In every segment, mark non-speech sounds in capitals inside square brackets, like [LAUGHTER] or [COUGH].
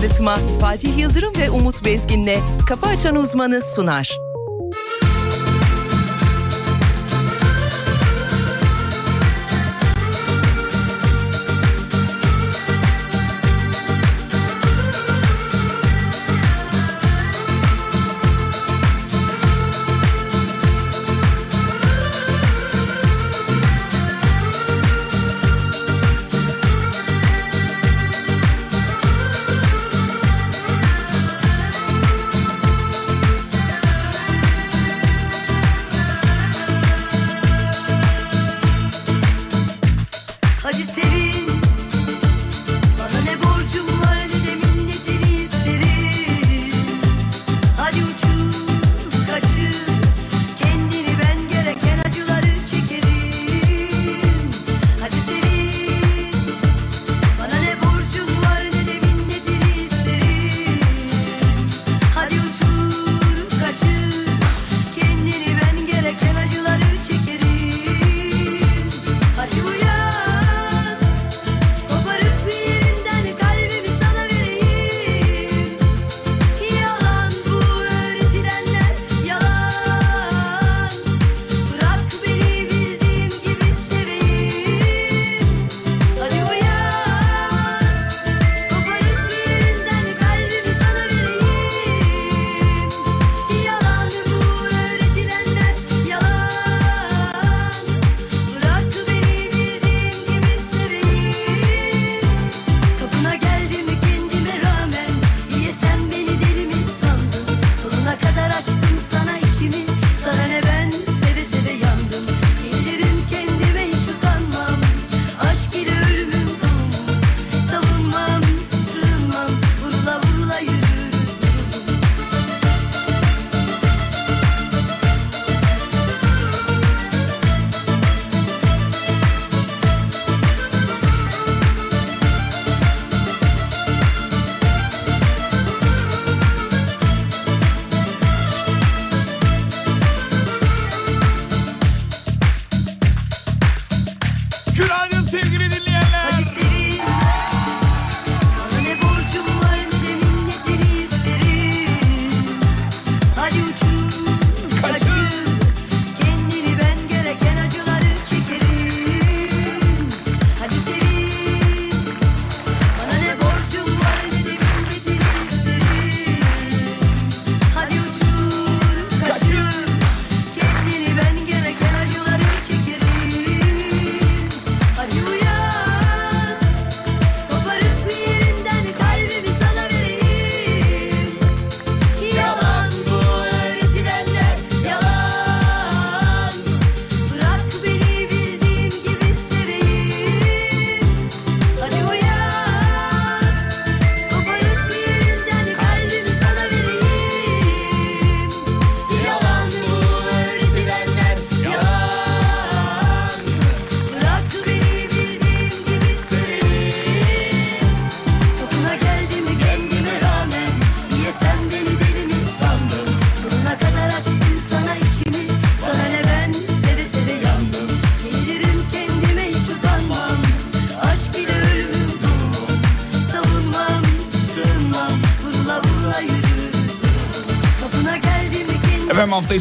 arıtma Fatih Yıldırım ve Umut Bezgin'le Kafa Açan Uzmanı sunar.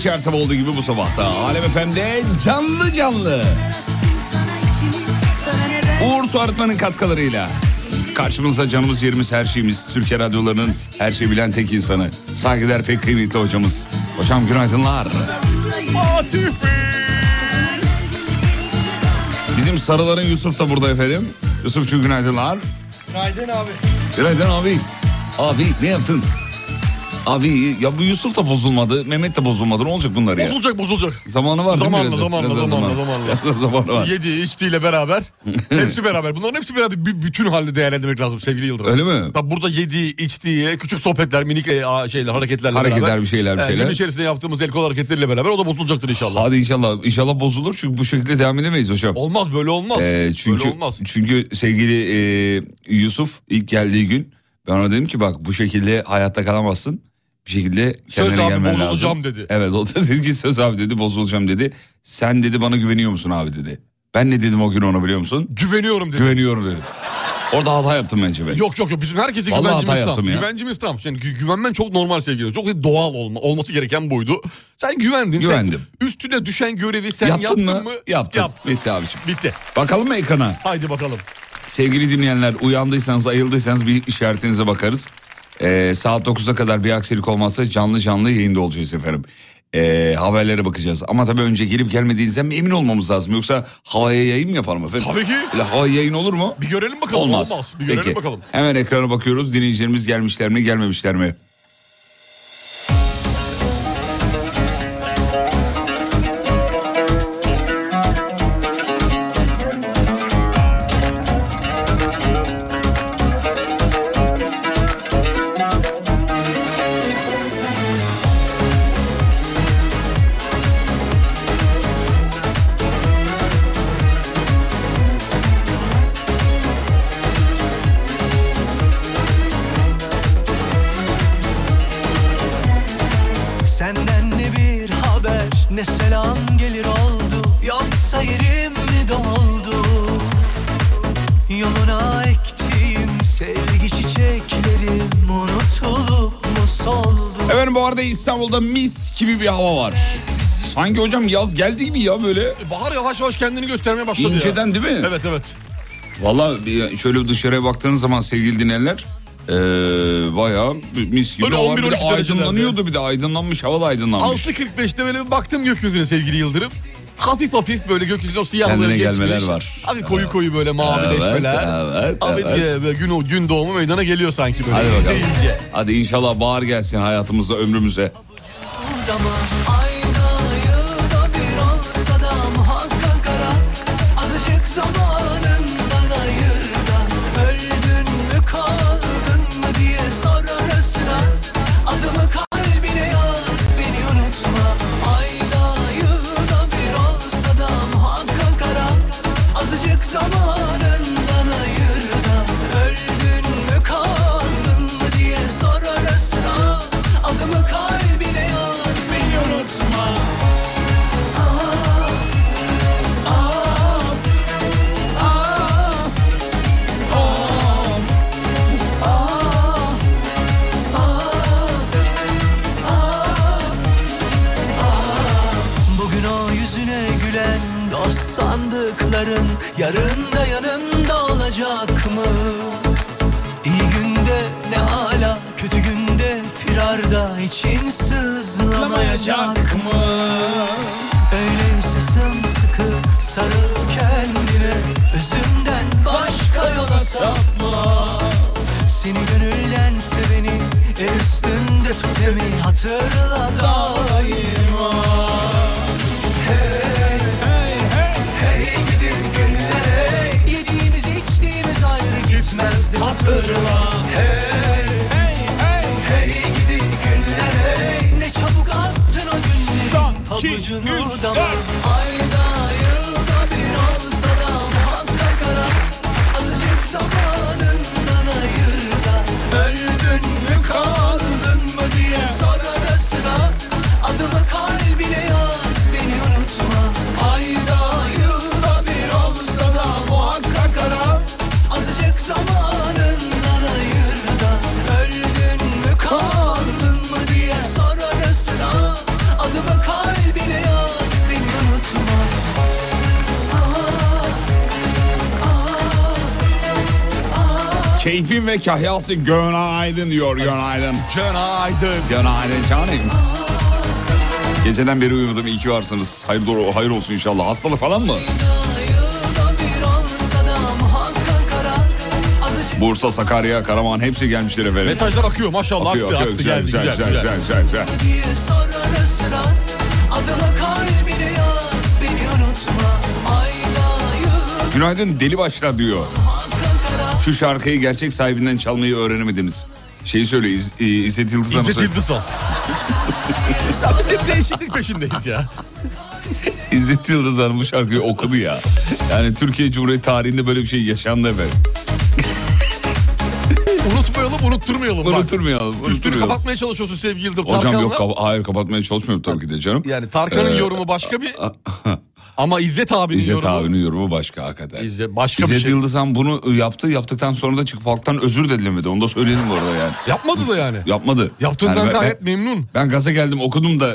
Her sabah olduğu gibi bu sabahta Alem FM'de canlı canlı. Uğur Su Arıtma'nın katkılarıyla. Karşımızda canımız yerimiz her şeyimiz. Türkiye radyolarının her şeyi bilen tek insanı. Saygıdeğer pek kıymetli hocamız. Hocam günaydınlar. Fatih Bizim sarıların Yusuf da burada efendim. Yusufçu günaydınlar. Günaydın abi. Günaydın abi. Abi ne yaptın? Abi ya bu Yusuf da bozulmadı Mehmet de bozulmadı ne olacak bunlar ya? Bozulacak bozulacak. Zamanı var değil mi? Zamanla, zamanla, zamanla, zaman- zamanla. [LAUGHS] Zamanı var. Yedi içtiğiyle beraber. [LAUGHS] hepsi beraber. Bunların hepsi beraber bir bütün halde değerlendirmek lazım sevgili Yıldırım. Öyle mi? Tabii burada yediği, içtiği, küçük sohbetler, minik e, şeyler, hareketlerle Hareketler, beraber. bir şeyler, bir e, şeyler. Gün içerisinde yaptığımız el kol hareketleriyle beraber o da bozulacaktır inşallah. Hadi inşallah inşallah bozulur çünkü bu şekilde devam edemeyiz hocam. Olmaz böyle olmaz. Ee, çünkü Böyle olmaz. çünkü sevgili e, Yusuf ilk geldiği gün ben ona dedim ki bak bu şekilde hayatta kalamazsın. Bir şekilde Söz abi, bozulacağım lazım. dedi. Evet o da dedi ki söz abi dedi bozulacağım dedi. Sen dedi bana güveniyor musun abi dedi. Ben ne dedim o gün ona biliyor musun? Güveniyorum dedi. Güveniyorum dedim. Orada hata yaptım bence ben. Yok yok yok bizim herkese Vallahi güvencimiz hata tam. yaptım ya. Güvencimiz tam. Yani gü- güvenmen çok normal sevgili. Çok doğal olma, olması gereken buydu. Sen güvendin. Güvendim. Sen üstüne düşen görevi sen Yaptın yaptın, mı? mı? Yaptım. Yaptın. Bitti abiciğim. Bitti. Bakalım mı ekrana? Haydi bakalım. Sevgili dinleyenler uyandıysanız ayıldıysanız bir işaretinize bakarız. Ee, saat 9'a kadar bir aksilik olmazsa canlı canlı yayında olacağız efendim. Ee, haberlere bakacağız. Ama tabii önce gelip gelmediğinizden mi emin olmamız lazım. Yoksa havaya yayın mı yapalım efendim? Tabii ki. Öyle havaya yayın olur mu? Bir görelim bakalım. Olmaz. Olmaz. Bir görelim Peki. bakalım. Hemen ekrana bakıyoruz. Dinleyicilerimiz gelmişler mi gelmemişler mi? İstanbul'da mis gibi bir hava var. Sanki hocam yaz geldi gibi ya böyle. Bahar yavaş yavaş kendini göstermeye başladı ya. İnceden değil mi? Evet evet. Valla bir- şöyle bir dışarıya baktığınız zaman sevgili dinleyenler ee, bayağı bir mis gibi Öyle hava 11-12 böyle derecelerde. aydınlanıyordu bir de aydınlanmış hava da aydınlanmış. 6.45'te böyle bir baktım gökyüzüne sevgili Yıldırım. Hafif hafif böyle gökyüzünde o siyahlığı geçmiş. gelmeler var. Abi koyu koyu böyle mavileşmeler. evet, Abi evet. diye böyle gün, gün doğumu meydana geliyor sanki böyle. Hadi ince bakalım. ince. Hadi inşallah bahar gelsin hayatımıza ömrümüze. estamos Yarın da yanında olacak mı? İyi günde ne hala kötü günde firarda için sızlamayacak mı? Öyleyse sımsıkı sarıl kendine Özünden başka yola sapma Seni gönülden seveni el üstünde tut emin Hatırla daima gitmezdi hatırla. Hey, hey, hey, hey gidin günlere Ne çabuk attın o günleri. Pabucunu dama Ayda yılda Keyfin ve kahyası günaydın diyor günaydın. Günaydın. Günaydın canım. Geceden beri uyumadım iyi ki varsınız. Hayır, doğru, hayır olsun inşallah. Hastalık falan mı? Bursa, Sakarya, Karaman hepsi gelmişler efendim. Mesajlar akıyor maşallah Akıyor, aktı, akıyor. aktı, Güzel, geldi güzel, güzel, güzel, güzel. güzel, güzel, Günaydın deli başlar diyor. Şu şarkıyı gerçek sahibinden çalmayı öğrenemediniz. Şeyi söyle İz, İzzet Yıldız'a İzzet nasıl? Yıldızhan. [LAUGHS] Biz hep değişiklik peşindeyiz ya. İzzet Yıldız Hanım bu şarkıyı okudu ya. Yani Türkiye Cumhuriyeti tarihinde böyle bir şey yaşandı efendim. Unutmayalım unutturmayalım. bak. Unutturmayalım. Üstünü unutturmayalım. kapatmaya çalışıyorsun sevgili Yıldırım. Hocam Tarkan'la. yok kapa- hayır kapatmaya çalışmıyorum tabii ki de canım. Yani Tarkan'ın Ee, yorumu başka bir. [LAUGHS] Ama İzzet abinin İzzet yorumu. abinin yorumu başka hakikaten. İzzet başka İzzet bir şey. Yıldızhan bunu yaptı. Yaptıktan sonra da çıkıp halktan özür de dilemedi. Onu da söyleyelim bu arada yani. Yapmadı da yani. Yapmadı. Yaptığından Yani ben- gayet ben, memnun. ben gaza geldim okudum da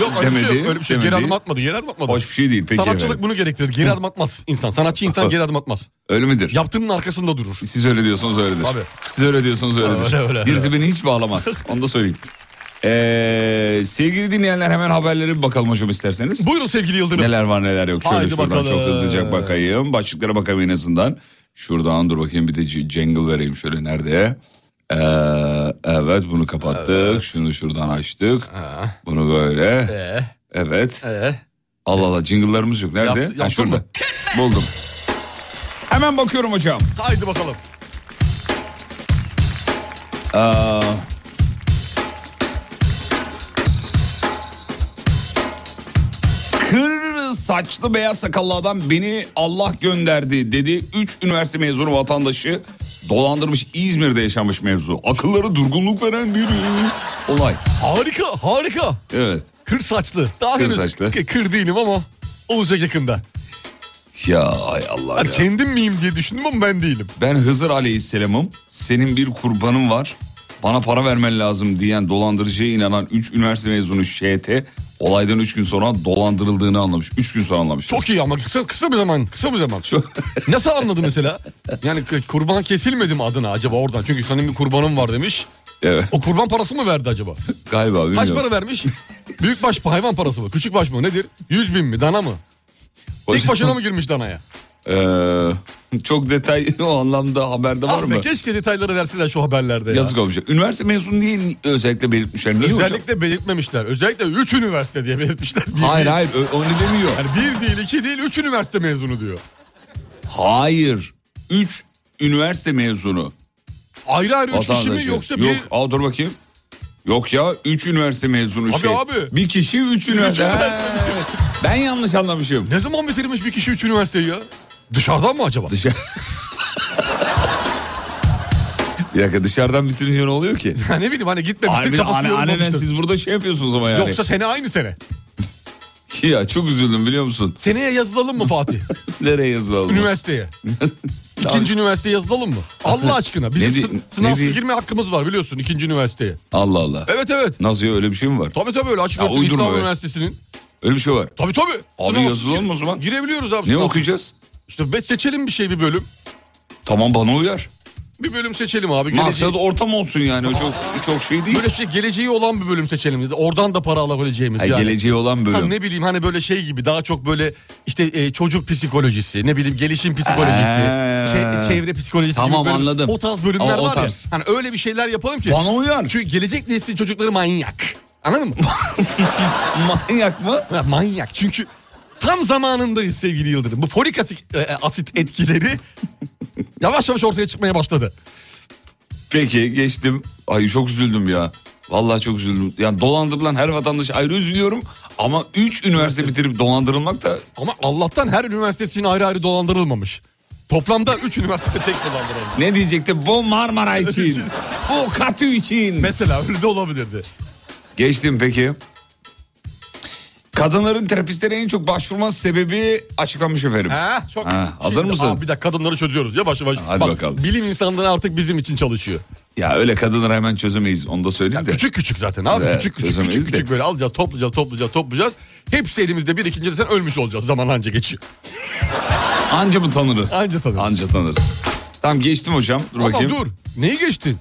Yok öyle bir demedi. şey yok. Öyle bir şey. Geri demedi. adım atmadı. Geri adım atmadı. Hoş bir şey değil. Peki Sanatçılık efendim. bunu gerektirir. Geri adım atmaz insan. Sanatçı insan geri adım atmaz. Öyle midir? Yaptığının arkasında durur. Siz öyle diyorsanız öyledir. Tabii. Siz öyle diyorsanız öyledir. Öyle, öyle, Birisi öyle. beni hiç bağlamaz. [LAUGHS] Onu da söyleyeyim. Ee, sevgili dinleyenler hemen haberlere bir bakalım hocam isterseniz. Buyurun sevgili Yıldırım. Neler var neler yok. Şöyle Haydi şuradan bakalım. çok hızlıca bakayım. Başlıklara bakayım en azından. Şuradan dur bakayım bir de jingle vereyim şöyle nerede. Ee, evet bunu kapattık. Şunu şuradan açtık. Ha. Bunu böyle. Ee, Evet. ee. Allah Allah jingle'larımız yok. Nerede? Yaptı- ha, şurada. mı? Buldum. Hemen bakıyorum hocam. Haydi bakalım. Aa, Kır saçlı beyaz sakallı adam beni Allah gönderdi dedi. 3 üniversite mezunu vatandaşı dolandırmış İzmir'de yaşanmış mevzu. Akıllara durgunluk veren bir olay. Harika harika. Evet. Kır saçlı. Daha Kır saçlı. kır değilim ama olacak yakında. Ya ay Allah Ben ya. kendim miyim diye düşündüm ama ben değilim. Ben Hızır Aleyhisselam'ım. Senin bir kurbanın var. Bana para vermen lazım diyen dolandırıcıya inanan 3 üniversite mezunu ŞT olaydan 3 gün sonra dolandırıldığını anlamış. 3 gün sonra anlamış. Çok iyi ama kısa kısa bir zaman kısa bir zaman. Nasıl anladı mesela? Yani kurban kesilmedi mi adına acaba oradan? Çünkü senin bir kurbanın var demiş. Evet O kurban parası mı verdi acaba? galiba Kaç bilmiyorum. para vermiş? Büyük baş hayvan parası mı? Küçük baş mı? Nedir? 100 bin mi? Dana mı? Hocam, başına mı girmiş danaya? eee, [LAUGHS] çok detay [LAUGHS] o anlamda haberde var Ah be, mı? keşke detayları verseler şu haberlerde ya. Yazık olmuş. Üniversite mezunu diye özellikle belirtmişler. Niye hocam? Özellikle belirtmemişler. Özellikle 3 üniversite diye belirtmişler. Bir Hayır değil. hayır onu demiyor. Yani bir değil, iki değil, üç üniversite mezunu diyor. Hayır. 3 üniversite mezunu. Ayrı ayrı üç kişi mi yoksa bir... Yok aa, dur bakayım. Yok ya 3 üniversite mezunu Abi, şey. abi. Bir kişi 3 üniversite. üniversite Ben yanlış anlamışım. Ne zaman bitirmiş bir kişi üç üniversiteyi ya? Dışarıdan mı acaba? Dışarı... bir dakika dışarıdan bitirince ne oluyor ki? Ya ne bileyim hani gitmemiştir Harbi kafası anne, annene yorulmamıştır. siz burada şey yapıyorsunuz ama yani. Yoksa sene aynı sene. [LAUGHS] Ya çok üzüldüm biliyor musun? Seneye yazılalım mı Fatih? [LAUGHS] Nereye yazılalım? Üniversiteye. [LAUGHS] İkinci üniversiteye yazılalım mı? Allah aşkına. Bizim Ne di- sı- ne sınavsız girme hakkımız var biliyorsun ikinci üniversiteye. Allah Allah. Evet evet. Nasıl ya öyle bir şey mi var? Tabii tabii öyle açık öğretim İstanbul be. Üniversitesi'nin. Öyle bir şey var. Tabii tabii. Abi yazılalım o zaman. Girebiliyoruz abi. Ne sınavsız. okuyacağız? İşte bet seçelim bir şey bir bölüm. Tamam bana uyar. Bir bölüm seçelim abi. Geleceği, Maksat ortam olsun yani. O çok çok şey değil. böyle şey geleceği olan bir bölüm seçelim dedi. Oradan da para alabileceğimiz Ha, yani. Geleceği olan Ha, bölüm. ne bileyim hani böyle şey gibi daha çok böyle işte e, çocuk psikolojisi ne bileyim gelişim psikolojisi Ha. çe- çevre psikolojisi Tamam, gibi böyle anladım. o tarz bölümler O- o var tarz. ya hani öyle bir şeyler yapalım ki Bana uyar. çünkü gelecek neslin çocukları manyak anladın mı? [LAUGHS] Manyak mı? Ha, manyak çünkü tam zamanındayız sevgili Yıldırım bu folik asit, e, asit etkileri [LAUGHS] yavaş yavaş ortaya çıkmaya başladı. Peki geçtim. Ay çok üzüldüm ya. Vallahi çok üzüldüm. Yani dolandırılan her vatandaş ayrı üzülüyorum. Ama 3 üniversite bitirip dolandırılmak da Ama Allah'tan her üniversitesi için ayrı ayrı dolandırılmamış. Toplamda 3 üniversite tek dolandırılmış. ne diyecekti? Bu Marmara [LAUGHS] için. bu Katı için. Mesela öyle de olabilirdi. Geçtim peki. Kadınların terapistlere en çok başvurma sebebi açıklanmış efendim. Ha, çok. Ha, hazır mısın? Aa, bir dakika kadınları çözüyoruz. Yavaş yavaş. Hadi bakalım. Bilim insanları artık bizim için çalışıyor. Ya öyle kadınları hemen çözemeyiz onu da söyleyeyim de. Küçük küçük zaten abi. Evet, küçük küçük küçük de. küçük böyle alacağız, toplayacağız, toplayacağız, toplayacağız. Hepsi elimizde bir ikinci de sen ölmüş olacağız. Zaman anca geçiyor. [LAUGHS] Anca mı tanırız? Anca tanırız. Anca tanırız. Tamam geçtim hocam. Dur Ama bakayım. dur. Neyi geçtin?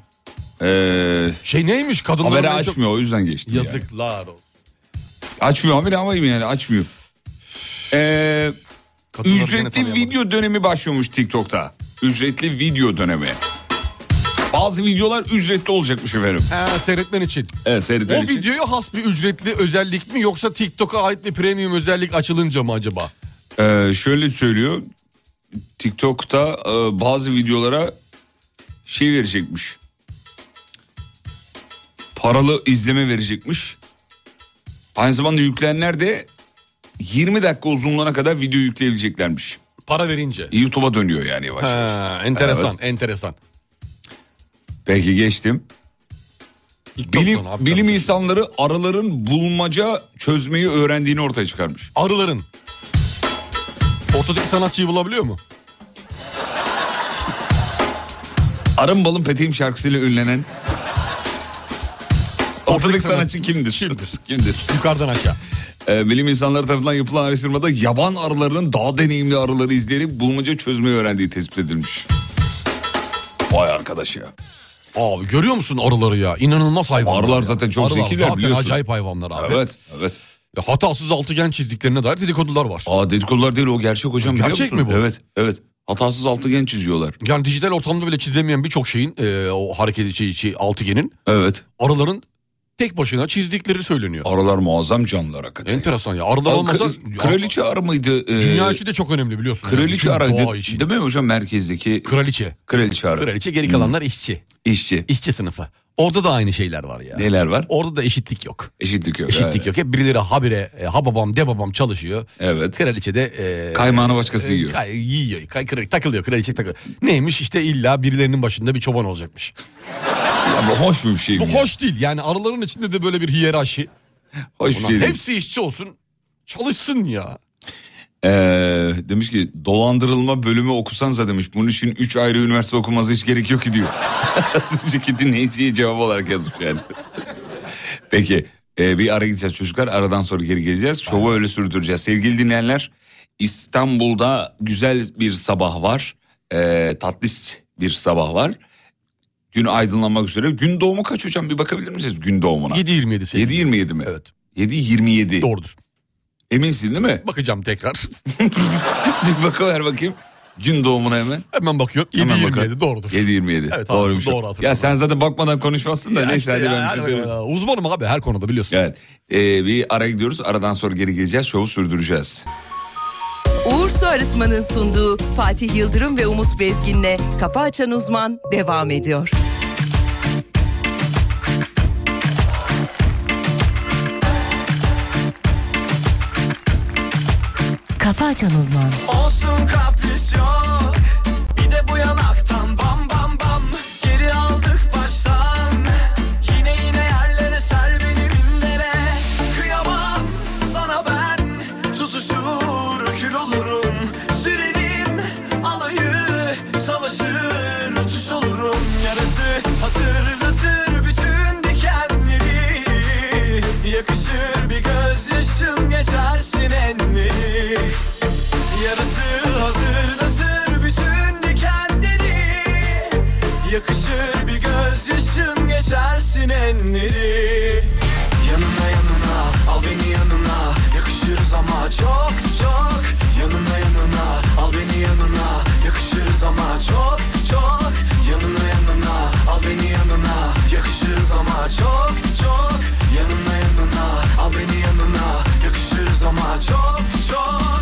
Ee, Şey neymiş kadınların haberi en çok- açmıyor o yüzden geçtim. yani. Yazıklar olsun. Açmıyor haberi ama yani açmıyor. Ee, Kadınları ücretli video dönemi başlıyormuş TikTok'ta. Ücretli video dönemi. Bazı videolar ücretli olacakmış efendim. Ha, seyretmen için. Evet seyretmen O için. videoya has bir ücretli özellik mi yoksa TikTok'a ait bir premium özellik açılınca mı acaba? Ee, şöyle söylüyor. TikTok'ta e, bazı videolara şey verecekmiş. Paralı izleme verecekmiş. Aynı zamanda yükleyenler de 20 dakika uzunluğuna kadar video yükleyebileceklermiş. Para verince. YouTube'a dönüyor yani yavaş yavaş. Ha, enteresan, Evet. enteresan. Peki geçtim. TikTok'tan Bilim, bilim insanları arıların bulmaca çözmeyi öğrendiğini ortaya çıkarmış. Arıların. Ortadaki sanatçıyı bulabiliyor mu? Arın balın peteğim şarkısıyla ünlenen ortadaki sanatçı kimdir? Kimdir? [LAUGHS] Kimdir? Yukarıdan aşağı. Ee, bilim insanları tarafından yapılan araştırmada yaban arılarının daha deneyimli arıları izleyerek bulmaca çözmeyi öğrendiği tespit edilmiş. Vay arkadaş ya. Abi görüyor musun arıları ya? İnanılmaz hayvanlar. Arılar ya. zaten çok Arılar zekiler zaten biliyorsun. acayip hayvanlar abi. Evet, evet. Ya hatasız altıgen çizdiklerine dair dedikodular var. Aa dedikodular değil o gerçek hocam biliyor Gerçek musun? mi bu? Evet, evet. Hatasız altıgen çiziyorlar. Yani dijital ortamda bile çizemeyen birçok şeyin e, o hareket şey, şey, altıgenin Evet. arıların tek başına çizdikleri söyleniyor. Arılar muazzam canlılar hakikaten. Enteresan ya. Arılar Aa, olmasa kra- kraliçe arı mıydı? Ee, dünya için de çok önemli biliyorsun. yani. Kraliçe Bütün arıydı. için. Değil mi hocam merkezdeki Kraliçe. kraliçe arı? Kraliçe geri kalanlar işçi. İşçi. İşçi sınıfı. Orada da aynı şeyler var ya. Neler var? Orada da eşitlik yok. Eşitlik yok. Eşitlik evet. yok. Hep birileri habire e, ha babam de babam çalışıyor. Evet. Kraliçe de e, Kaymağını başkası e, yiyor. kay- yiyor. Kay, kral- takılıyor. Kraliçe takılıyor. Neymiş işte illa birilerinin başında bir çoban olacakmış. Ya bu hoş bir şey Bu ya? hoş değil. Yani araların içinde de böyle bir hiyerarşi. Hoş Ulan şey değil. hepsi işçi olsun. Çalışsın ya. Ee, demiş ki dolandırılma bölümü okusanıza demiş. Bunun için 3 ayrı üniversite okuması hiç gerek yok ki diyor. [LAUGHS] Az önceki dinleyiciye cevap olarak yazmış yani. [LAUGHS] Peki e, bir ara gideceğiz çocuklar. Aradan sonra geri geleceğiz. Şovu öyle sürdüreceğiz. Sevgili dinleyenler İstanbul'da güzel bir sabah var. Ee, tatlis bir sabah var. Gün aydınlanmak üzere. Gün doğumu kaç hocam bir bakabilir misiniz gün doğumuna? 7.27 sevgili. 7.27 mi? Evet. 7.27. Doğrudur. Eminsin değil mi? Bakacağım tekrar. [LAUGHS] bir bakıver bakayım. Gün doğumuna hemen. Hemen bakıyorum. Hemen 7.27 bakalım. doğrudur. 7.27. Evet, Doğruymuş. doğru hatırladım. Ya sen zaten bakmadan konuşmazsın da Ya neyse işte hadi ya, ben bir şey. Uzmanım abi her konuda biliyorsun. Evet. Ee, bir ara gidiyoruz. Aradan sonra geri geleceğiz. Şovu sürdüreceğiz. Uğur Su Arıtma'nın sunduğu Fatih Yıldırım ve Umut Bezgin'le Kafa Açan Uzman devam ediyor. Hakan Uzman. Olsun kap Yakışır bir gözyaşın geçersin enleri Yanına yanına al beni yanına. Yakışırız ama çok çok. Yanına yanına al beni yanına. Yakışırız ama çok çok. Yanına yanına al beni yanına. Yakışırız ama çok çok. Yanına yanına al beni yanına. Yakışırız ama çok çok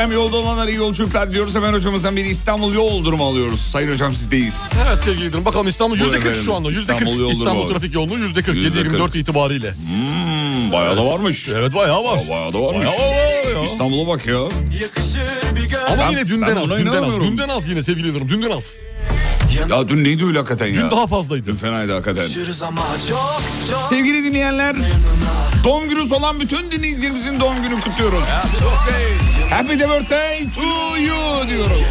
Efendim yolda olanlar iyi yolculuklar diyoruz. Hemen hocamızdan bir İstanbul yol durumu alıyoruz. Sayın hocam sizdeyiz. Evet sevgili dinleyicilerim bakalım İstanbul yüzde 40 efendim. şu anda yüzde 40 İstanbul İstanbul, trafik yoğunluğu yüzde 40 Yüzde 7.24 itibariyle. Hmm, bayağı da varmış. Evet bayağı var. Aa, Bayağı da varmış. Bayağı var ya. İstanbul'a bak ya. Ama Ben- yine dünden az, dünden az, dünden az yine sevgili dinleyicilerim, dünden az. Ya dün neydi öyle hakikaten ya? Dün daha fazlaydı. Dün fenaydı hakikaten. Çok çok Sevgili dinleyenler Doğum günü olan bütün dinleyicilerimizin doğum günü kutluyoruz. Happy birthday to you diyoruz.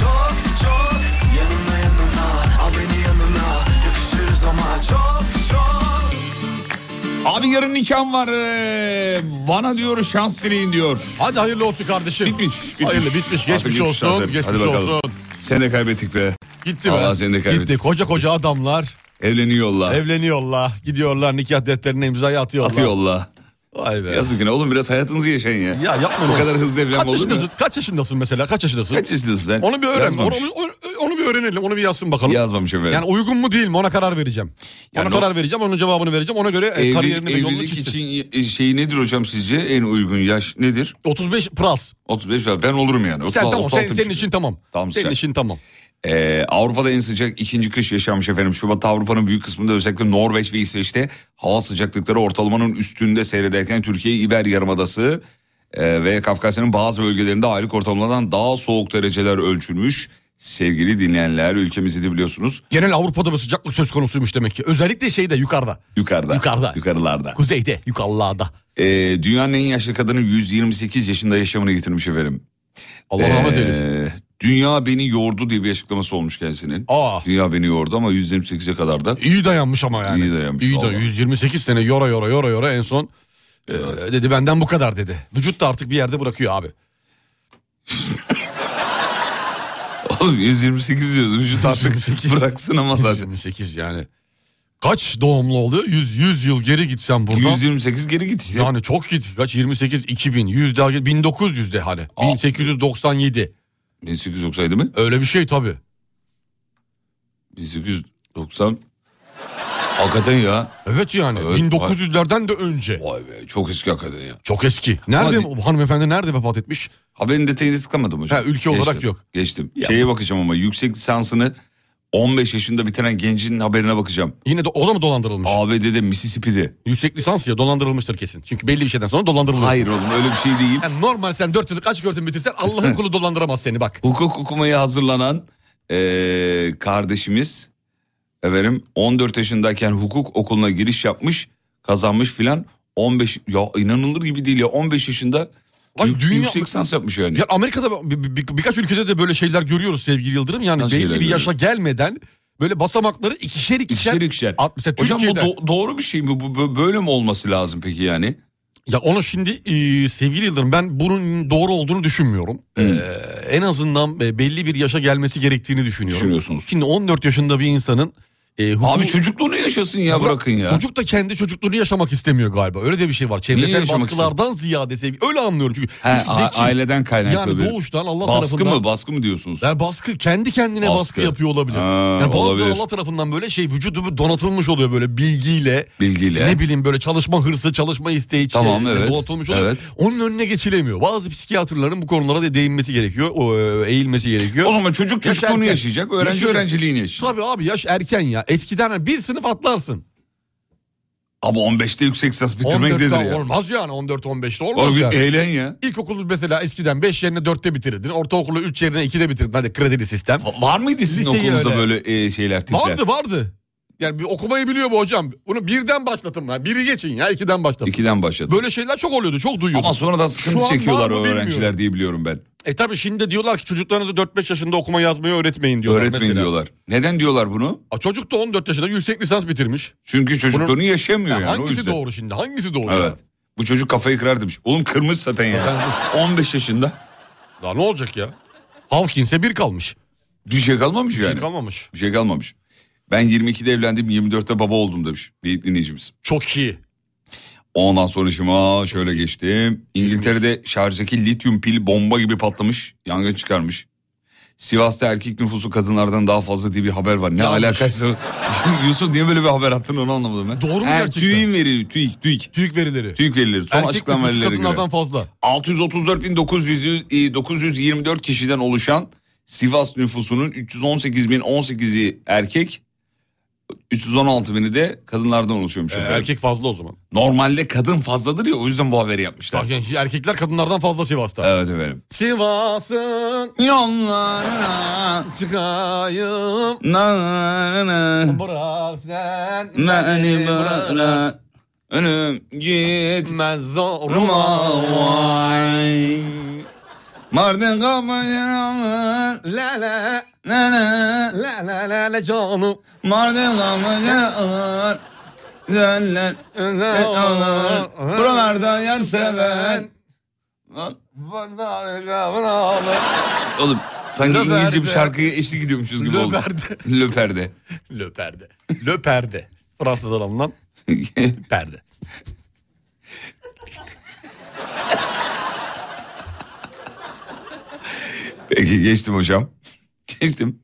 çok çok Yanına yanına al beni yanına Yakışırız ama çok çok Abi yarın nikahım var. ee, Bana diyor şans dileyin diyor. Hadi hayırlı olsun kardeşim. Bitmiş. bitmiş. Hayırlı bitmiş. Artık Geçmiş bitmiş olsun. zaten. Geçmiş Hadi bakalım. olsun. Seni de kaybettik be. Gitti be. Allah seni de kaybettik. Gitti. Koca koca adamlar Evleniyorlar. evleniyorlar. Gidiyorlar nikah defterine imzayı atıyorlar. Atıyorlar. Vay be. Yazık yine oğlum biraz hayatınızı yaşayın ya. Ya yapma. Bu kadar hızlı evlenme Kaç olur mu? yaşındasın? Kaç yaşındasın mesela? Kaç yaşındasın? Kaç yaşındasın sen? Onu bir öğren. Onu, Yazmamış. onu- onu bir öğrenelim. Onu bir yazsın bakalım. Yazmamış efendim. Yani uygun mu değil mi ona karar vereceğim. Yani ona o- karar vereceğim. Onun cevabını vereceğim. Ona göre e, Evli- kariyerini ve yolunu evlilik çizsin. için şey nedir hocam sizce? En uygun yaş nedir? 35 plus. 35 falan. Ben olurum yani. Sen 36, tamam. Sen, 36 senin için tamam. Tamam, senin sen. için tamam. Ee, Avrupa'da en sıcak ikinci kış yaşanmış efendim. Şubat Avrupa'nın büyük kısmında özellikle Norveç ve İsveç'te hava sıcaklıkları ortalamanın üstünde seyrederken Türkiye İber Yarımadası e, ve Kafkasya'nın bazı bölgelerinde aylık ortalamadan daha soğuk dereceler ölçülmüş. Sevgili dinleyenler ülkemizi de biliyorsunuz Genel Avrupa'da bir sıcaklık söz konusuymuş demek ki. Özellikle şeyde yukarıda. yukarıda. Yukarıda. Yukarılarda. Kuzeyde, yukarılarda. Ee, dünyanın en yaşlı kadını 128 yaşında yaşamını yitirmiş efendim. Allah rahmet Ee, eylesin. Dünya beni yordu diye bir açıklaması olmuş kendisinin. Aa. Dünya beni yordu ama 128'e kadar da İyi dayanmış ama yani. İyi dayanmış, İyi da vallahi. 128 sene yora yora yora yora en son e, dedi benden bu kadar dedi. Vücut da artık bir yerde bırakıyor abi. [LAUGHS] Oğlum 128 diyoruz. Vücut artık 128. bıraksın ama zaten. 128 yani. Kaç doğumlu oluyor? 100 100 yıl geri gitsen buradan. 128 geri git işte. Yani çok git. Kaç 28 2000 100 daha git 1900 de hadi. Aa. 1897. 1897 mi? Öyle bir şey tabii. 1890. Hakikaten ya. Evet yani Evet, 1900'lerden de önce. Vay be çok eski hakikaten ya. Çok eski. Nerede Hadi. hanımefendi nerede vefat etmiş? Haberin detayını tıklamadım hocam. Ha, ülke olarak Geçtim, yok. Geçtim. Ya. Şeye bakacağım ama yüksek lisansını 15 yaşında bitiren gencin haberine bakacağım. Yine de o da mı dolandırılmış? ABD'de Mississippi'de. Yüksek lisans ya dolandırılmıştır kesin. Çünkü belli bir şeyden sonra dolandırılır. Hayır oğlum öyle bir şey değil. Yani normal sen 4 yıllık açık öğretim bitirsen Allah'ın [LAUGHS] kulu dolandıramaz seni bak. Hukuk okumaya hazırlanan eee, kardeşimiz efendim 14 yaşındayken hukuk okuluna giriş yapmış kazanmış filan 15 ya inanılır gibi değil ya 15 yaşında Yük- dünya- yüksek lisans yapmış yani. Ya Amerika'da bir- bir- birkaç ülkede de böyle şeyler görüyoruz sevgili Yıldırım. Yani Nasıl belli bir yaşa gelmeden böyle basamakları ikişer ikişer. İkişer ikişer. At- mesela Hocam bu Türkiye'de- do- doğru bir şey mi? Bu bö- böyle mi olması lazım peki yani? Ya onu şimdi e, sevgili Yıldırım ben bunun doğru olduğunu düşünmüyorum. Ee, en azından e, belli bir yaşa gelmesi gerektiğini düşünüyorum. Düşünüyorsunuz. Şimdi 14 yaşında bir insanın e, hukuku- Abi çocukluğunu yaşasın ya Bırak- bırakın ya. Çocuk da kendi çocukluğunu yaşamak istemiyor galiba. Öyle de bir şey var. Çevresel baskılardan ziyade sevgi. Öyle anlıyorum çünkü. He, çünkü zeki. aileden kaynaklı Yani bir. doğuştan Allah Baskı tarafından. mı baskı mı diyorsunuz? Yani baskı kendi kendine baskı, Baskı. yapıyor olabilir. Ha, yani bazıları olabilir. Allah tarafından böyle şey vücudu donatılmış oluyor böyle bilgiyle. Bilgiyle. Ne bileyim böyle çalışma hırsı, çalışma isteği Tamam, şey, evet. donatılmış oluyor. Evet. Onun önüne geçilemiyor. Bazı psikiyatrların bu konulara da değinmesi gerekiyor. E, eğilmesi gerekiyor. O zaman çocuk çocukluğunu yaşayacak, öğrenci öğrenciliğini yaşayacak. Tabii abi yaş erken ya. Eskiden bir sınıf atlarsın. Ama 15'te yüksek lisans bitirmek 14'te nedir ya? olmaz yani 14-15'te olmaz Oğlum yani. eğlen ya. İlkokulu mesela eskiden 5 yerine 4'te bitirirdin. Ortaokulu 3 yerine 2'de bitirirdin. Hadi kredili sistem. Va- Var mıydı sizin Liseyi okulunuzda öyle. böyle e, şeyler tipler? Vardı vardı. Yani bir okumayı biliyor bu hocam. Bunu birden başlatın. ya. Biri geçin ya ikiden başlatın. İkiden başladı. Böyle şeyler çok oluyordu. Çok duyuyordum. Ama sonradan sıkıntı çekiyorlar o öğrenciler bilmiyorum. diye biliyorum ben. E tabi şimdi diyorlar ki çocuklarınızı 4-5 yaşında okuma yazmayı öğretmeyin diyorlar. Öğretmeyin mesela. diyorlar. Neden diyorlar bunu? A, çocuk da 14 yaşında yüksek lisans bitirmiş. Çünkü çocukluğunu Bunun- yaşamıyor Ya yani o hangisi yüzden. doğru şimdi? Hangisi doğru? Evet. Bu çocuk kafayı kırar demiş. Oğlum kırmış zaten ya. Ben- 15 yaşında. Daha ne olacak ya? Hawkins'e bir kalmış. Bir şey kalmamış Bir yani. şey kalmamış. Bir şey kalmamış. Ben 22'de evlendim 24'te baba oldum demiş bir dinleyicimiz. Çok iyi. Ondan sonra şıma şöyle geçtim. İngiltere'de şarjdaki lityum pil bomba gibi patlamış. Yangın çıkarmış. Sivas'ta erkek nüfusu kadınlardan daha fazla diye bir haber var. Ne Yanlış. alakaysa. [LAUGHS] Yusuf niye böyle bir haber attın onu anlamadım ben. Doğru mu He, gerçekten? TÜİK'in verileri TÜİK TÜİK. TÜİK verileri. TÜİK verileri son Erkek açıklama nüfusu verilerine göre. kadınlardan fazla. 634.900 924 kişiden oluşan Sivas nüfusunun 318.018'i erkek 316.000'i de kadınlardan oluşuyormuş. Ee, efendim. erkek fazla o zaman. Normalde kadın fazladır ya o yüzden bu haberi yapmışlar. Bak yani erkekler kadınlardan fazla Sivas'ta. Evet efendim. Sivas'ın Yollarına çıkayım na na na bırak sen beni bırak. bırak. Önüm git. Ben zoruma Ruma vay. Mardin. La la La la. la la la la canım. Mardin kapıcılar. Güzeller. Buralarda yer seven. Oğlum sanki Löperde. İngilizce bir şarkıya eşlik ediyormuşuz gibi oldu. Löperde. Löperde. Le perde. Le perde. Fransızdan alınan [LAUGHS] perde. Peki geçtim hocam. Geçtim.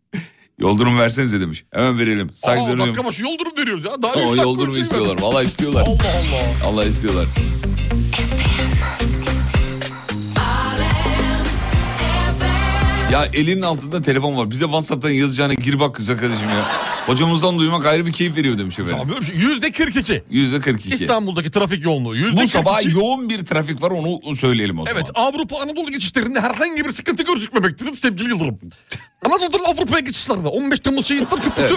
Yoldurum versenize demiş. Hemen verelim. Aa, Saygılarını. dakika başı yoldurum veriyoruz ya. Daha O yoldurum istiyorlar. Vallahi istiyorlar. Allah Allah. Allah istiyorlar. Ya elinin altında telefon var. Bize WhatsApp'tan yazacağına gir bak kız arkadaşım ya. Hocamızdan duymak ayrı bir keyif veriyor demiş efendim. Tamam. Yüzde 42. Yüzde 42. İstanbul'daki trafik yoğunluğu. Yüzde Bu sabah 42. yoğun bir trafik var onu söyleyelim o zaman. Evet Avrupa Anadolu geçişlerinde herhangi bir sıkıntı gözükmemektedir sevgili Yıldırım. [LAUGHS] Anadolu'dan Avrupa'ya geçişlerde 15 Temmuz Şehitler Köprüsü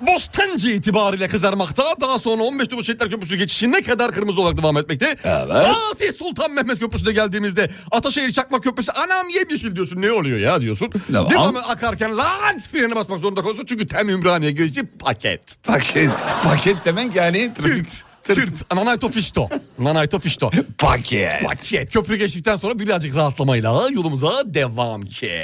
Bostancı itibariyle kızarmakta. Daha sonra 15 Temmuz Şehitler Köprüsü geçişi ne kadar kırmızı olarak devam etmekte. Evet. Fatih Sultan Mehmet Köprüsü'ne geldiğimizde Ataşehir Çakmak Köprüsü anam yemyeşil diyorsun ne oluyor ya diyorsun. Tamam. Devamlı akarken lanet freni basmak zorunda kalıyorsun çünkü tem Ümraniye geçici paket. Paket. Paket demek yani trafik. Tırt. Nanayto fişto. Nanayto fişto. Paket. Paket. Köprü geçtikten sonra birazcık rahatlamayla yolumuza devam ki.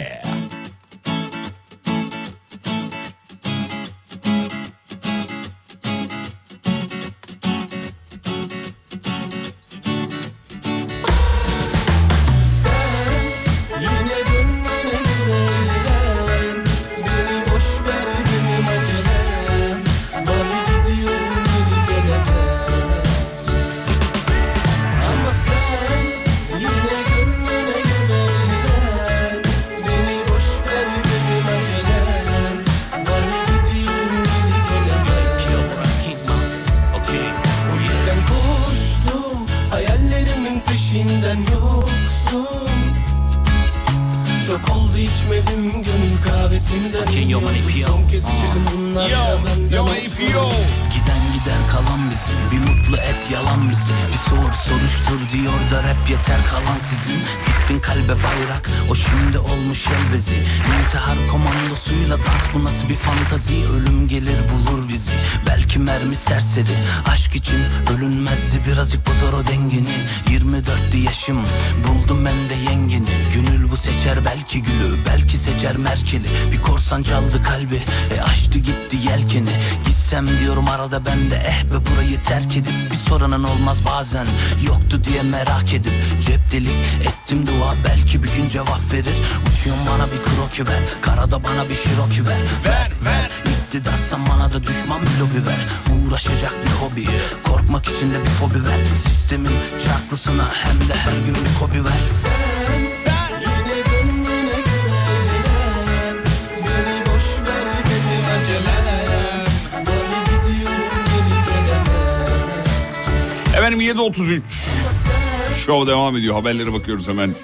Show devam ediyor. Haberlere bakıyoruz hemen.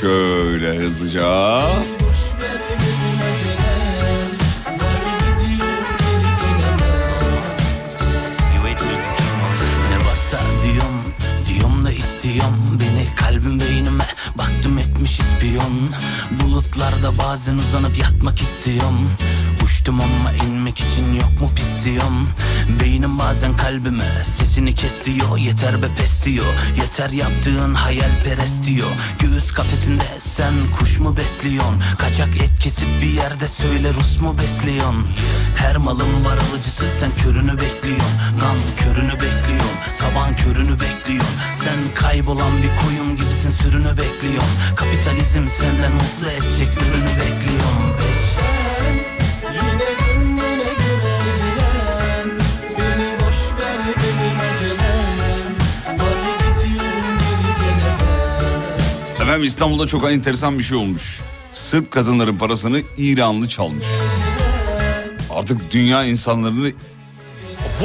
Şöyle hızlıca. İstiyorum Beni kalbim beynime Baktım etmiş ispiyon Bulutlarda bazen uzanıp yatmak istiyorum kalbime. Sesini kes diyor Yeter be pes diyor. Yeter yaptığın hayalperest diyor. Göğüs kafesinde sen kuş mu besliyorsun? Kaçak etkisi bir yerde söyle Rus mu besliyorsun? Her malın var alıcısı sen körünü bekliyorsun. Kan körünü bekliyorsun. Saban körünü bekliyorsun. Sen kaybolan bir koyun gibisin sürünü bekliyorsun. Kapitalizm senden mutlu edecek ürünü bekliyorsun Efendim İstanbul'da çok enteresan bir şey olmuş. Sırp kadınların parasını İranlı çalmış. Artık dünya insanlarını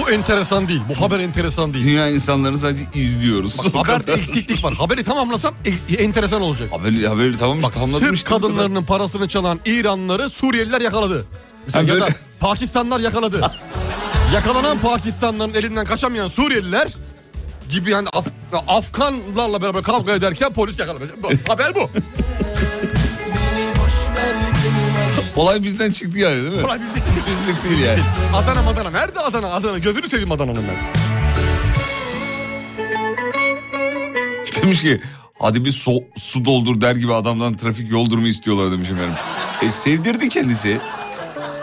Bu enteresan değil. Bu haber enteresan değil. dünya insanlarını sadece izliyoruz. Bak, haberde eksiklik var. Haberi tamamlasam e- enteresan olacak. haberi, haberi tamam Bak Sırp bu kadar. kadınlarının parasını çalan İranlıları Suriyeliler yakaladı. Ha, ya da böyle- Pakistanlar yakaladı. [LAUGHS] Yakalanan Pakistanlıların elinden kaçamayan Suriyeliler gibi yani Af- Afganlarla beraber kavga ederken polis yakalamış. [LAUGHS] Haber bu. Olay bizden çıktı yani değil mi? Kolay bir şey. Bizlik değil yani. Adana Madana. Nerede Adana? Adana. Gözünü seveyim Adana'nın ben. [LAUGHS] Demiş ki hadi bir su, su doldur der gibi adamdan trafik yol durumu istiyorlar demiş efendim. E sevdirdi kendisi.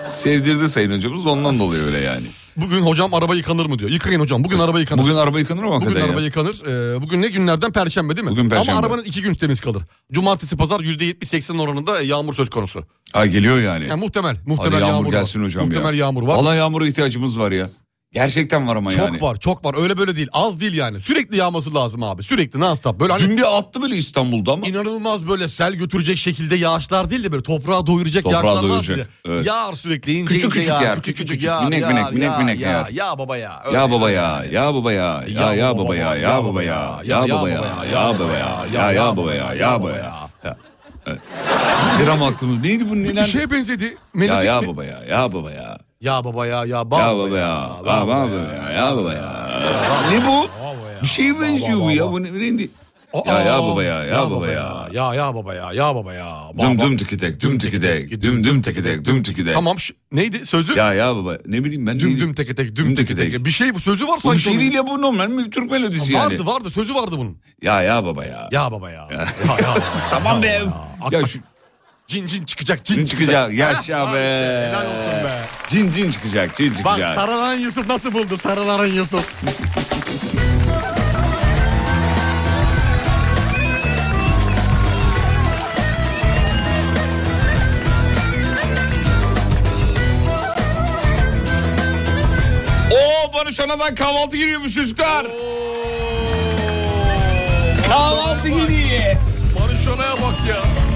Sevdirdi sayın hocamız ondan dolayı öyle yani. Bugün hocam araba yıkanır mı diyor. Yıkayın hocam. Bugün araba yıkanır. Bugün araba yıkanır mı Bugün araba ya? yıkanır. Ee, bugün ne günlerden? Perşembe değil mi? Bugün Perşembe. Ama arabanın iki gün temiz kalır. Cumartesi pazar %70-80 oranında yağmur söz konusu. Ha geliyor yani. Yani muhtemel. Hadi Muhtemel yağmur, yağmur, gelsin var. hocam muhtemel ya. yağmur var. Valla yağmura ihtiyacımız var ya. Gerçekten var ama çok yani. var çok var öyle böyle değil az değil yani sürekli yağması lazım abi sürekli non stop böyle hani Dün bir attı böyle İstanbul'da ama. inanılmaz böyle sel götürecek şekilde yağışlar değil de böyle toprağı doyuracak Toprağı yağışlar doyuracak, diye. evet. Yağar sürekli ince Küçük ince küçük yağar, yağar, küçük küçük, minik minik, minik minik ya, yağar. ya baba ya. Ya baba ya, ya baba ya, ya ya baba ya, ya baba ya, ya baba ya, ya baba ya, ya ya baba ya, ya baba ya. Ya, evet. Gram aklımız neydi bu Bir neler? şeye benzedi. Ya Melodik ya mi? baba ya, ya baba ya. Ya baba ya ya baba, Ya baba ya, ya baba ya, ya baba ya. Ne bu? Bir şeye benziyor bu ya. Bu ne, neydi? Ya ya baba ya, ya baba ya. Ya ya baba ya ya baba ya. Düm Baba. düm tikitek, düm tikitek, düm düm tikitek, düm tikitek. Tamam neydi sözü? Ya ya baba ne bileyim ben. Düm neydi? düm düm Düm teke tek. tek. Bir şey bu sözü var Bu sanki. bir şey değil ya bu normal mi Türk melodisi yani. Vardı vardı sözü vardı bunun. Ya ya baba ya. Ya baba ya. Ya ya baba ya. [LAUGHS] Tamam be. Ya şu Cin cin çıkacak cin, cin çıkacak. Yaşa [LAUGHS] Ha, be. işte, helal olsun be. Cin cin çıkacak, cin Bak çıkacak. sarılan Yusuf nasıl buldu sarılan Yusuf. [LAUGHS] Oo Barış Ana'dan kahvaltı giriyormuş çocuklar. Kahvaltı giriyor. Barış Ona'ya bak ya.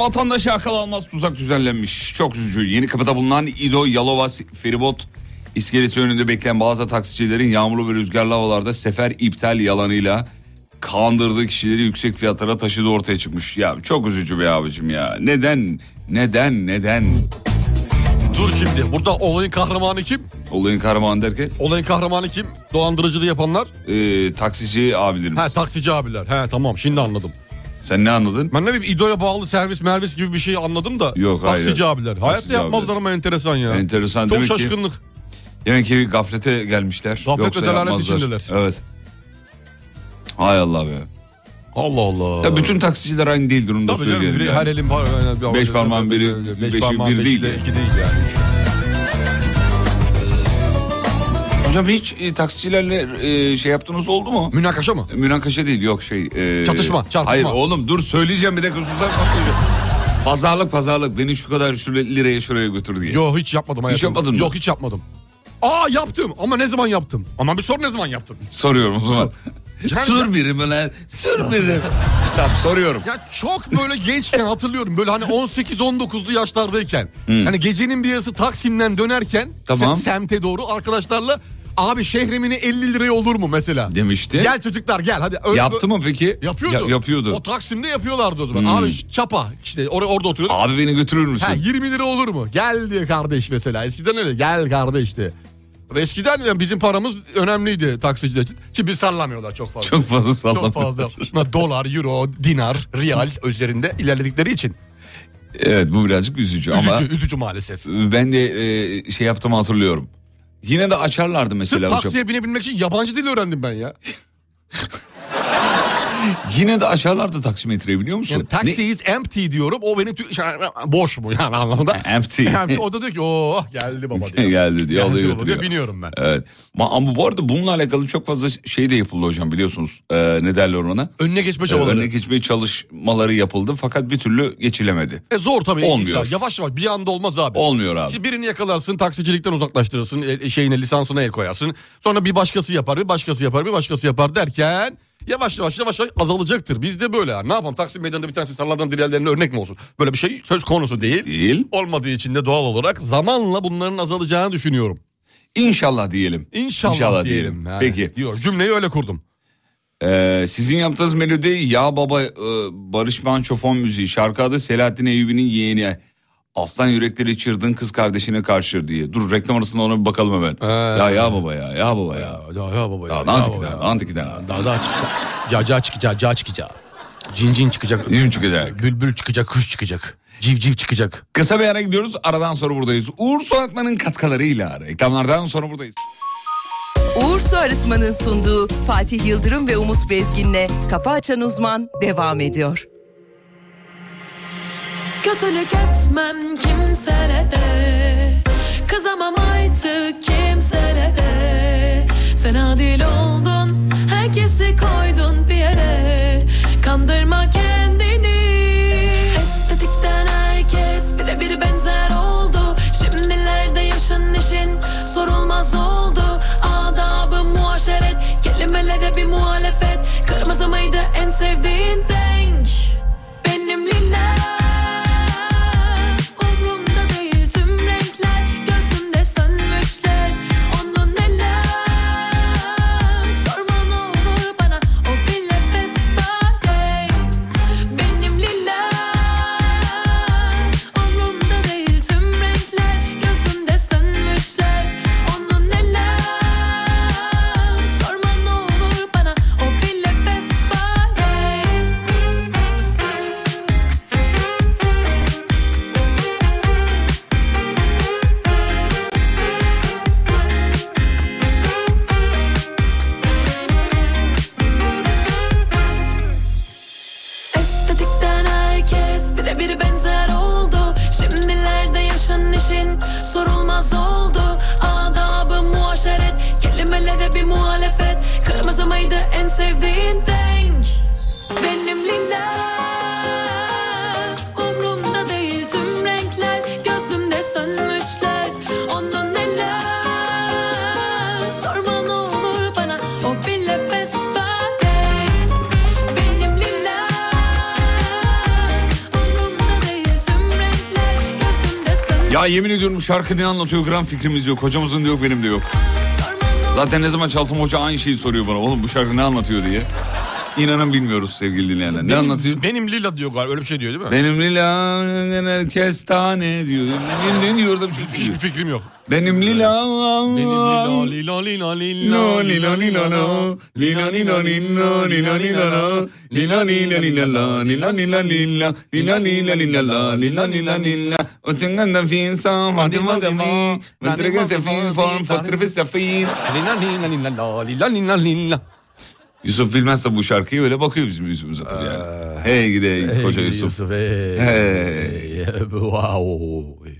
Efendim vatandaşa akıl almaz tuzak düzenlenmiş. Çok üzücü. Yeni kapıda bulunan İdo Yalova feribot iskelesi önünde bekleyen bazı taksicilerin yağmurlu ve rüzgarlı havalarda sefer iptal yalanıyla kandırdığı kişileri yüksek fiyatlara taşıdığı ortaya çıkmış. Ya çok üzücü be abicim ya. Neden? Neden? Neden? Dur şimdi burada olayın kahramanı kim? Olayın kahramanı derken Olayın kahramanı kim? Dolandırıcılığı yapanlar. e, taksici abilerimiz. He taksici abiler. He tamam şimdi anladım. Sen ne anladın? Ben ne bileyim İdo'ya bağlı servis mervis gibi bir şey anladım da. Yok, hayır. Taksici abiler. Hayatta yapmazlar ama enteresan ya. Enteresan Çok demek ki- şaşkınlık. Demek ki gaflete gelmişler. Gaflet ve Yoksa delalet yapmazlar. içindeler. Evet. Hay Allah be. Allah Allah. Ya bütün taksiciler aynı değildir onu da Tabii canım, biri yani. her elin yani. Beş parmağın biri, beş beşi parmağın bir beşi değil iki değil yani. Hocam hiç e, taksicilerle e, şey yaptığınız oldu mu? Münakaşa mı? Münakaşa değil yok şey. e, Çatışma, çarpışma. Hayır oğlum dur söyleyeceğim bir dakika susar Pazarlık pazarlık beni şu kadar şu liraya şuraya götür diye. Yok hiç yapmadım hayatım. yapmadın mı? Yok hiç yapmadım. Aa yaptım ama ne zaman yaptım? Ama bir sor ne zaman yaptım? Soruyorum o zaman. Yani- [LAUGHS] Sür birimi lan. Sür birimi. [LAUGHS] Tamam soruyorum. Ya çok böyle gençken hatırlıyorum böyle hani 18-19'lu yaşlardayken. Hani gecenin bir yarısı Taksim'den dönerken Tamam. se- semte doğru arkadaşlarla abi şehremine 50 liraya olur mu mesela? Demişti. Gel çocuklar gel hadi. Ö- Yaptı mı peki? Yapıyordu. Ya- yapıyordu. O Taksim'de yapıyorlardı o zaman. Abi ş- çapa işte or- orada oturuyordu. Abi beni götürür müsün? Ha 20 lira olur mu? Gel diyor kardeş mesela. Eskiden öyle gel kardeş de. Eskiden yani bizim paramız önemliydi taksiciler için. Ki biz sallamıyorlar çok fazla. Çok fazla sallam. Çok fazla. Dolar, euro, dinar, riyal üzerinde ilerledikleri için. Evet bu birazcık üzücü, ama Üzücü, üzücü maalesef. ben de e, şey yaptığımı hatırlıyorum. Yine de açarlardı mesela Sırf hocam. taksiye binebilmek için yabancı dil öğrendim ben ya. [LAUGHS] Yine de açarlardı taksimetreyi biliyor musun? Yani taxi is empty diyorum. O benim şey, boş mu yani anlamında. Empty. [LAUGHS] Empty. O da diyor ki oh geldi baba [LAUGHS] diyor. Geldi diyor, Geldi baba götürüyor. diyor biniyorum ben. Evet. Ma- Ama bu arada bununla alakalı çok fazla şey de yapıldı hocam biliyorsunuz. Ee, ne derler ona? Önüne geçme Ee, çabaları. Önüne geçmeye çalışmaları yapıldı fakat bir türlü geçilemedi. E zor tabii. Olmuyor. Yavaş yavaş bir anda olmaz abi. Olmuyor abi. Şimdi birini yakalarsın taksicilikten uzaklaştırırsın e, şeyine lisansına el koyarsın. Sonra bir başkası yapar bir başkası yapar bir başkası yapar derken Yavaş yavaş yavaş yavaş azalacaktır. Bizde böyle yani. Ne yapalım Taksim Meydanı'nda bir tanesi sarılardan diğerlerine örnek mi olsun? Böyle bir şey söz konusu değil. Değil. Olmadığı için de doğal olarak zamanla bunların azalacağını düşünüyorum. İnşallah diyelim. İnşallah, diyelim. Yani. Peki. Diyor. Cümleyi öyle kurdum. Ee, sizin yaptığınız melodi Ya Baba e, Barış Manço fon müziği. Şarkı adı Selahattin Eyyubi'nin yeğeni. Aslan yürekleri çırdın kız kardeşine karşı diye. Dur reklam arasında ona bir bakalım hemen. Ee. ya ya baba ya ya baba ya. Ya, ya, baba ya. Ya baba ya, ya. Daha daha çıkacak. Caca çıkacak, ca çıkacak. Cin cin çıkacak. Mi çıkacak? Bülbül çıkacak, kuş çıkacak. Civciv çıkacak. Kısa bir ara gidiyoruz. Aradan sonra buradayız. Uğur Soğutman'ın katkılarıyla reklamlardan sonra buradayız. Uğur Su Arıtma'nın sunduğu Fatih Yıldırım ve Umut Bezgin'le Kafa Açan Uzman devam ediyor. Kötülük etmem kimselere. Kızamam artık kimselere. Sen adil oldun Herkesi koydun bir yere. Kandırma kendini. Estetikten herkes birebir benzer oldu. Şimdilerde yaşın işin sorulmaz oldu. Adabı muaşeret Kelimelere bir muhalefet. Kırmızı mıydı en sevdiğin sorulmaz oldu. Adabı muaşeret. Kelimelere bir muhalefet. Kırmızı mıydı en sevdiğin renk. Benim lila Ya yemin ediyorum bu şarkı ne anlatıyor gram fikrimiz yok. Hocamızın da yok benim de yok. Zaten ne zaman çalsam hoca aynı şeyi soruyor bana. Oğlum bu şarkı ne anlatıyor diye. İnanın bilmiyoruz sevgili dinleyenler. Ne Benim- anlatıyor? Benim lila diyor galiba öyle bir şey diyor değil mi? Benim lila kestane diyor. Ne, ne diyor da bir şey Hiçbir fikrim yok. Benim lila. Benim lila lila lila lila Lila lila lila la, lila lila lila, lila lila la, lila lila lila la, lila lila lila, lila lila lila la, lila lila lila. O tenganda finsa, hadi vazami, mentrega se fin form, fotrfe se fin. Lila lila lila la, lila lila lila. Yusuf bilmezse bu şarkıyı öyle bakıyor bizim yüzümüze tabii yani. Hey gide koca Hey Yusuf. Hey. Hey. Wow.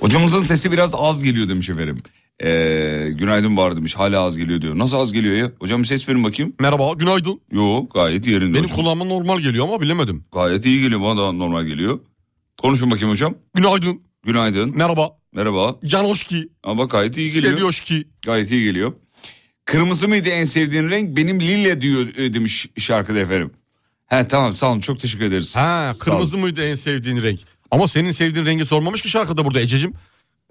Hocamızın sesi biraz az geliyor demiş efendim. Ee, günaydın var demiş hala az geliyor diyor. Nasıl az geliyor ya? Hocam bir ses verin bakayım. Merhaba günaydın. Yok gayet yerinde Benim hocam. kulağıma normal geliyor ama bilemedim. Gayet iyi geliyor bana da normal geliyor. Konuşun bakayım hocam. Günaydın. Günaydın. Merhaba. Merhaba. Canoşki. Ama gayet iyi geliyor. Seviyoşki. Gayet iyi geliyor. Kırmızı mıydı en sevdiğin renk? Benim lila diyor e, demiş şarkıda efendim. He tamam sağ olun çok teşekkür ederiz. Ha kırmızı mıydı en sevdiğin renk? Ama senin sevdiğin rengi sormamış ki şarkıda burada Ececiğim.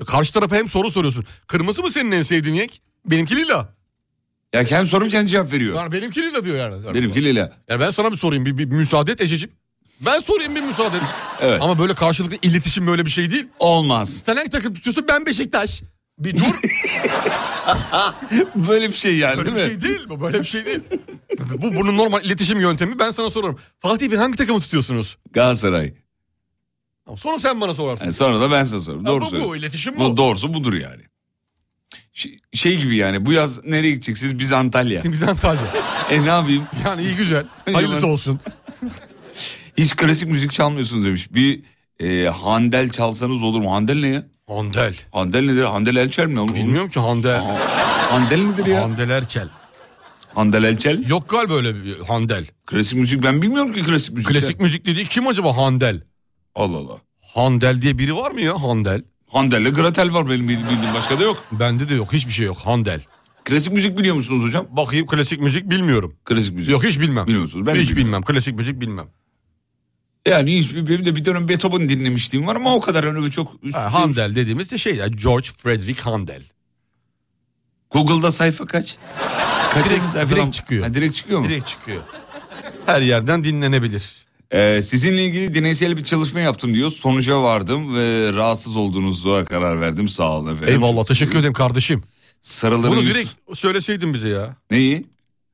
Karşı tarafa hem soru soruyorsun. Kırmızı mı senin en sevdiğin renk? Benimki lila. Ya kendi sorum kendi cevap veriyor. Yani benimki lila diyor yani. Benimki lila. Yani ben sana bir sorayım bir, bir müsaade et Ececiğim. Ben sorayım bir müsaade et. Evet. Ama böyle karşılıklı iletişim böyle bir şey değil. Olmaz. Sen hangi takım tutuyorsun ben Beşiktaş. Bir dur. [LAUGHS] Böyle bir şey yani Böyle bir değil mi? şey değil bu. Böyle bir şey değil. [LAUGHS] bu bunun normal iletişim yöntemi. Ben sana sorarım. Fatih Bey hangi takımı tutuyorsunuz? Galatasaray. Sonra sen bana sorarsın. Yani sonra da ben size sorarım. Doğru bu, bu söylüyorsun. iletişim bu. Bu doğrusu budur yani. Şey, şey gibi yani bu yaz nereye gideceksiniz? Biz Antalya. Biz Antalya. [LAUGHS] e ne yapayım? Yani iyi güzel. Hayırlısı olsun. Hiç klasik müzik çalmıyorsunuz demiş. Bir e, Handel çalsanız olur mu? Handel ne ya? Handel. Handel nedir? Handel Elçel mi oğlum? Bilmiyorum ki Hande. Handel nedir ya? Handel Erçel. Handel Elçel. Yok galiba öyle bir Handel. Klasik müzik ben bilmiyorum ki klasik müzik. Klasik müzik dediği kim acaba Handel? Allah Allah. Handel diye biri var mı ya Handel? Handel'le Gretel var benim bildiğim başka da yok. Bende de yok hiçbir şey yok Handel. Klasik müzik biliyor musunuz hocam? Bakayım klasik müzik bilmiyorum. Klasik müzik. Yok hiç bilmem. Biliyor musunuz? Ben hiç bilmiyorum. bilmem. Klasik müzik bilmem. Yani hiç, benim de bir dönem Beethoven dinlemişliğim var ama o kadar öyle çok... üst- Ha, Handel dediğimiz de şey ya George Frederick Handel. Google'da sayfa kaç? Kaçıncı Direkt- sayfadan- direkt çıkıyor. Ha, direkt çıkıyor mu? Direkt çıkıyor. Her yerden dinlenebilir. Ee, sizinle ilgili deneysel bir çalışma yaptım diyor. Sonuca vardım ve rahatsız olduğunuza karar verdim. Sağ olun efendim. Eyvallah teşekkür ederim kardeşim. Sarıların Bunu yüz- direkt söyleseydin bize ya. Neyi?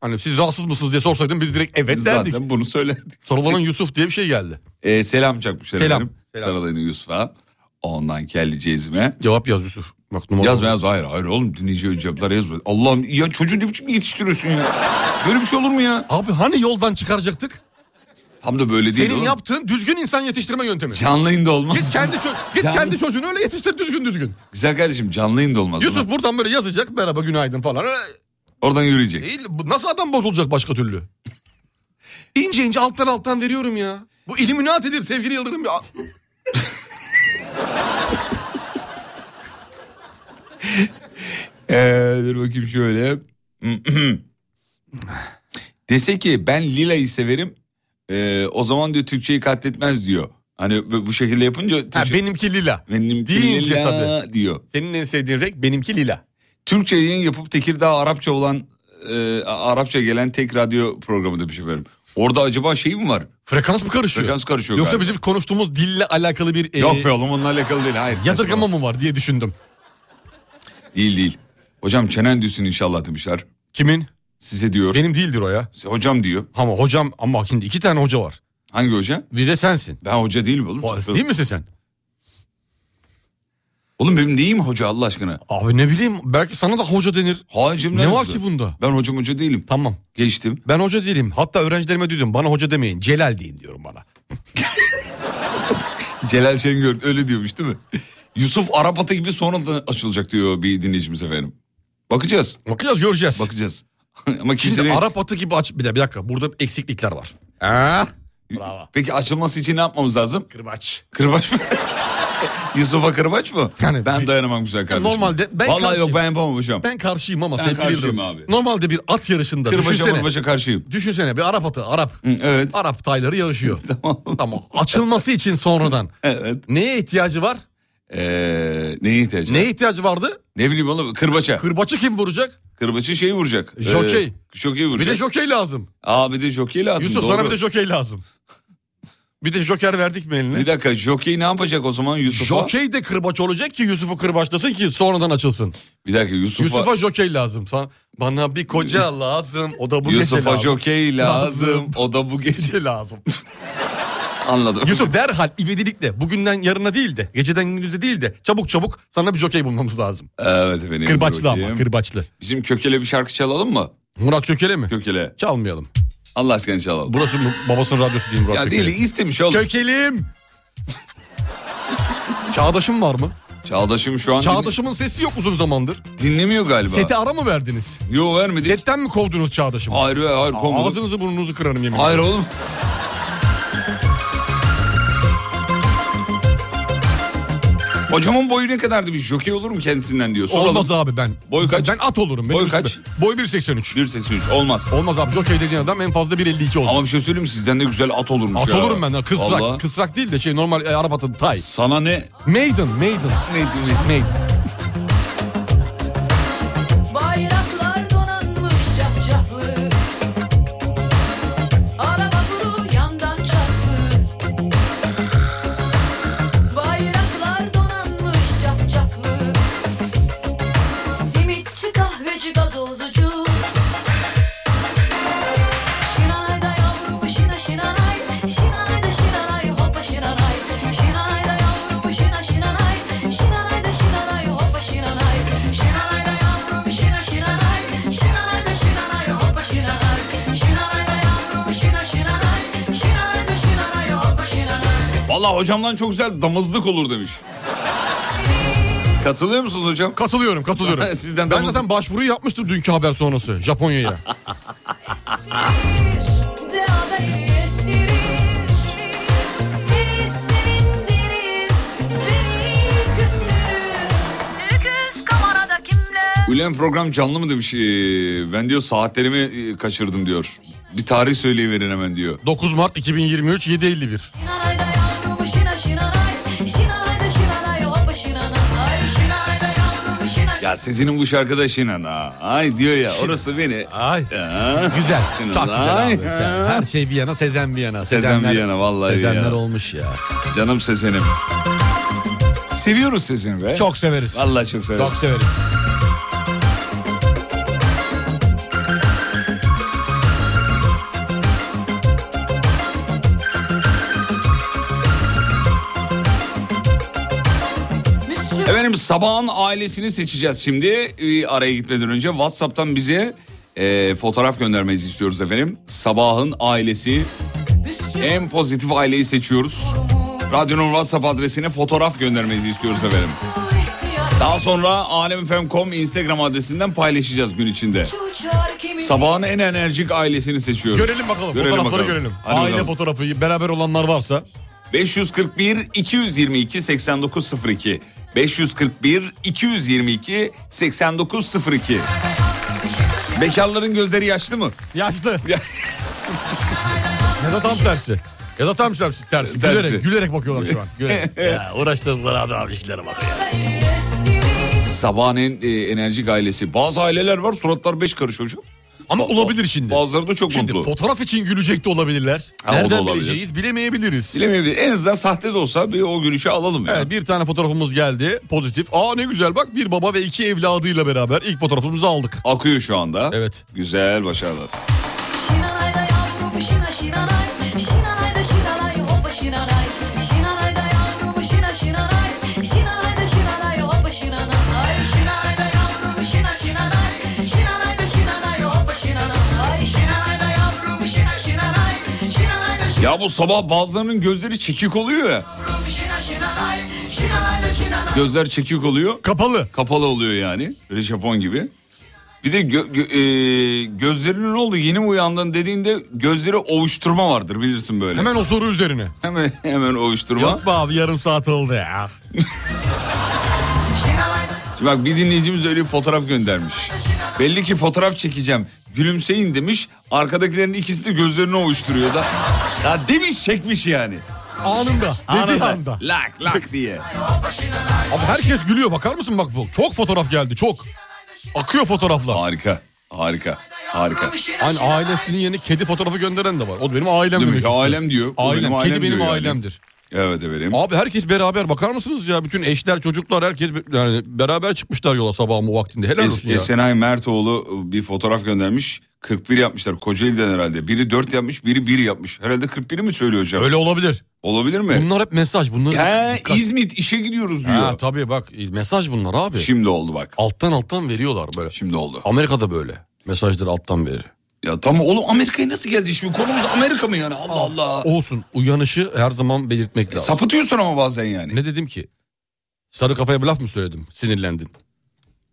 Hani siz rahatsız mısınız diye sorsaydın biz direkt evet derdik. Zaten bunu söyledik. Sarılanan Yusuf diye bir şey geldi. Ee, selam çakmışlar Selam. efendim. Selam. Sarıların Yusuf'a. Ondan kelli cezime. Cevap yaz Yusuf. Bak numara Yazma yazma hayır hayır oğlum dinleyici cevaplar yazma. Allah'ım ya çocuğu ne biçim yetiştiriyorsun ya? Böyle bir şey olur mu ya? Abi hani yoldan çıkaracaktık? Tam da böyle değil Senin oğlum. yaptığın düzgün insan yetiştirme yöntemi. Canlı yayında olmaz. Git kendi ço- git Canlı- kendi çocuğunu öyle yetiştir düzgün düzgün. Güzel kardeşim canlı yayında olmaz. Yusuf Ulan. buradan böyle yazacak merhaba günaydın falan. Oradan yürüyecek. Değil, bu nasıl adam bozulacak başka türlü? [LAUGHS] İnce ince alttan alttan veriyorum ya. Bu illuminatidir sevgili Yıldırım ya. [LAUGHS] Ee, dur bakayım şöyle. [CLEARS THROAT] Dese ki ben Lila'yı severim. ee, o zaman diyor Türkçeyi katletmez diyor. Hani bu şekilde yapınca Ha, Türkçe... benimki lila. benimki deyince Lila diyor. Senin en sevdiğin renk benimki lila. Türkçe yayın yapıp Tekirdağ Arapça olan e, Arapça gelen tek radyo programı demiş efendim. Orada acaba şey mi var? Frekans mı karışıyor? Frekans karışıyor Yoksa galiba. bizim konuştuğumuz dille alakalı bir e, Yok be oğlum onunla alakalı değil. Hayır. yadırgama mı var diye düşündüm. Değil değil. Hocam çenen düşsün inşallah demişler. Kimin? Size diyor. Benim değildir o ya. Hocam diyor. Ama hocam ama şimdi iki tane hoca var. Hangi hoca? Bir de sensin. Ben hoca değilim oğlum. O- Değil misin sen? Oğlum benim neyim hoca Allah aşkına? Abi ne bileyim belki sana da hoca denir. Hacım Ne var ki bunda? Ben hocam hoca değilim. Tamam. Geçtim. Ben hoca değilim. Hatta öğrencilerime diyorum bana hoca demeyin. Celal deyin diyorum bana. [LAUGHS] Celal Şengör öyle diyormuş değil mi? Yusuf Arap atı gibi sonradan açılacak diyor bir dinleyicimiz efendim. Bakacağız. Bakacağız göreceğiz. Bakacağız. [LAUGHS] Ama Şimdi kimsenin... Arap atı gibi aç... Bir, de, bir dakika burada eksiklikler var. Ha? Bravo. Peki açılması için ne yapmamız lazım? Kırbaç. Kırbaç mı? [LAUGHS] [LAUGHS] Yusuf'a kırbaç mı? Yani ben bir- dayanamam güzel kardeşim. normalde ben Vallahi karşıyım. yok ben yapamam hocam. Ben karşıyım ama Ben sevgili abi. Normalde bir at yarışında Kırbaça düşünsene. mırbaça karşıyım. Düşünsene bir Arap atı Arap. Hı, evet. Arap tayları yarışıyor. [LAUGHS] Tamam. tamam. Açılması için sonradan [LAUGHS] Evet. neye ihtiyacı var? Ee, neye ihtiyacı var? Neye ihtiyacı vardı? Ne bileyim oğlum kırbaça. Kırbaçı kim vuracak? Kırbaçı şeyi vuracak. Jokey. Ee, jokey vuracak. Bir de jokey lazım. Aa bir de jokey lazım. Yusuf doğru. sana bir de jokey lazım. Bir de joker verdik mi eline? Bir dakika jokey ne yapacak o zaman Yusuf'a? Jokey de kırbaç olacak ki Yusuf'u kırbaçlasın ki sonradan açılsın. Bir dakika Yusuf'a Yusuf'a jokey lazım. Sa- Bana bir koca [LAUGHS] lazım. O da bu gece Yusuf'a lazım. jokey lazım. Lazım. O da bu gece Gece lazım. [LAUGHS] anladım. Yusuf derhal ivedilikle bugünden yarına değil de geceden gündüze değil de çabuk çabuk sana bir jokey bulmamız lazım. Evet efendim. Kırbaçlı ama bakayım. kırbaçlı. Bizim Kökele bir şarkı çalalım mı? Murat Kökele mi? Kökele. Çalmayalım. Allah aşkına çalalım. Burası babasının radyosu değil Murat Ya Kökele. değil istemiş oğlum. Kökelim. Çağdaşım var mı? Çağdaş'ım şu an Çağdaşımın sesi yok uzun zamandır. dinle- dinlemiyor galiba. Sete ara mı verdiniz? Yo vermedik. Setten mi kovdunuz Çağdaşımı? Hayır hayır kovmadık. Ağzınızı burnunuzu kırarım yemin Hayır oğlum. Hocamın boyu ne kadardı bir jokey olur mu kendisinden diyor. Soralım. Olmaz abi ben. Boy kaç? Ben at olurum. Benim Boy üstüme- kaç? Boy 1.83. 1.83 olmaz. Olmaz abi jokey dediğin adam en fazla 1.52 olur. Ama bir şey söyleyeyim mi? Sizden de güzel at olurmuş At ya. olurum ben. Kısrak. Vallahi. Kısrak değil de şey normal e, Arap atı tay. Sana ne? Maiden, maiden. Neydi Maiden. Hocamdan çok güzel damızlık olur demiş. Katılıyor musunuz hocam? Katılıyorum, katılıyorum. [LAUGHS] Sizden ben damız- zaten başvuruyu yapmıştım dünkü haber sonrası Japonya'ya. [LAUGHS] Ulen program canlı mı demiş. Ee, ben diyor saatlerimi e, kaçırdım diyor. Bir tarih söyleyiverin hemen diyor. 9 Mart 2023 7.51. Ya Sezen'in bu şarkıda Şinan ha. Ay diyor ya orası beni. Ay. Ya. Güzel. Şinan, Çok güzel ay. abi. Her şey bir yana Sezen bir yana. Sezen bir yana, vallahi Sezenler ya. olmuş ya. Canım Sezen'im. Seviyoruz Sezen'i be. Çok severiz. Vallahi çok severiz. Çok severiz. Efendim sabahın ailesini seçeceğiz şimdi. Ee, araya gitmeden önce WhatsApp'tan bize e, fotoğraf göndermenizi istiyoruz efendim. Sabahın ailesi en pozitif aileyi seçiyoruz. Radyonun WhatsApp adresine fotoğraf göndermenizi istiyoruz efendim. Daha sonra alemfm.com Instagram adresinden paylaşacağız gün içinde. Sabahın en enerjik ailesini seçiyoruz. Görelim bakalım. Görelim Fotoğrafları bakalım. görelim. Hadi Aile bakalım. fotoğrafı beraber olanlar varsa. 541 222 8902 541 222 8902 Bekarların gözleri yaşlı mı? Yaşlı. [LAUGHS] ya da tam tersi. Ya da tam tersi. tersi. Tersi. Gülerek, gülerek bakıyorlar şu an. [LAUGHS] Gülerek. ya, uğraştırdılar abi abi işlere bak ya. Sabahın en e, enerjik ailesi. Bazı aileler var suratlar beş karış hocam. Ama olabilir şimdi. Bazıları da çok Şimdi mutlu. fotoğraf için gülecek de olabilirler. Ha, o da Nereden olabilir. bileceğiz bilemeyebiliriz. Bilemeyebilir. En azından sahte de olsa bir o gülüşü alalım ya. Evet bir tane fotoğrafımız geldi pozitif. Aa ne güzel bak bir baba ve iki evladıyla beraber ilk fotoğrafımızı aldık. Akıyor şu anda. Evet. Güzel başarılar. Ya bu sabah bazılarının gözleri çekik oluyor ya. Gözler çekik oluyor. Kapalı. Kapalı oluyor yani. Böyle Japon gibi. Bir de gö- gö- e, gözlerinin ne oldu yeni mi uyandın dediğinde gözleri ovuşturma vardır bilirsin böyle. Hemen o soru üzerine. Hemen hemen ovuşturma. Yok be abi yarım saat oldu ya. [LAUGHS] Şimdi bak bir dinleyicimiz öyle bir fotoğraf göndermiş. Belli ki fotoğraf çekeceğim. Gülümseyin demiş. Arkadakilerin ikisi de gözlerini ovuşturuyor da. Ya demiş çekmiş yani. Anında. Dediği Anında. anda. Lak lak diye. Abi herkes gülüyor bakar mısın bak bu. Çok fotoğraf geldi çok. Akıyor fotoğraflar. Harika. Harika. Harika. Hani ailesinin yerine kedi fotoğrafı gönderen de var. O benim ailem Değil mi? demek istiyor. Ailem diyor. Ailem. benim ailem Kedi benim diyor yani. ailemdir. Evet efendim. Abi herkes beraber bakar mısınız ya? Bütün eşler, çocuklar herkes yani beraber çıkmışlar yola sabahın bu vaktinde. Helal Es- olsun ya. Esenay Mertoğlu bir fotoğraf göndermiş. 41 yapmışlar Kocaeli'den herhalde. Biri 4 yapmış biri 1 yapmış. Herhalde 41'i mi söylüyor hocam? Öyle olabilir. Olabilir mi? Bunlar hep mesaj. Bunlar He, dikkat- İzmit işe gidiyoruz diyor. Ha, tabii bak mesaj bunlar abi. Şimdi oldu bak. Alttan alttan veriyorlar böyle. Şimdi oldu. Amerika'da böyle. Mesajları alttan verir. Ya tamam oğlum Amerika'ya nasıl geldi şimdi? Konumuz Amerika mı yani? Allah Allah. Olsun. Uyanışı her zaman belirtmek lazım. Sapıtıyorsun ama bazen yani. Ne dedim ki? Sarı kafaya bir laf mı söyledim? Sinirlendin.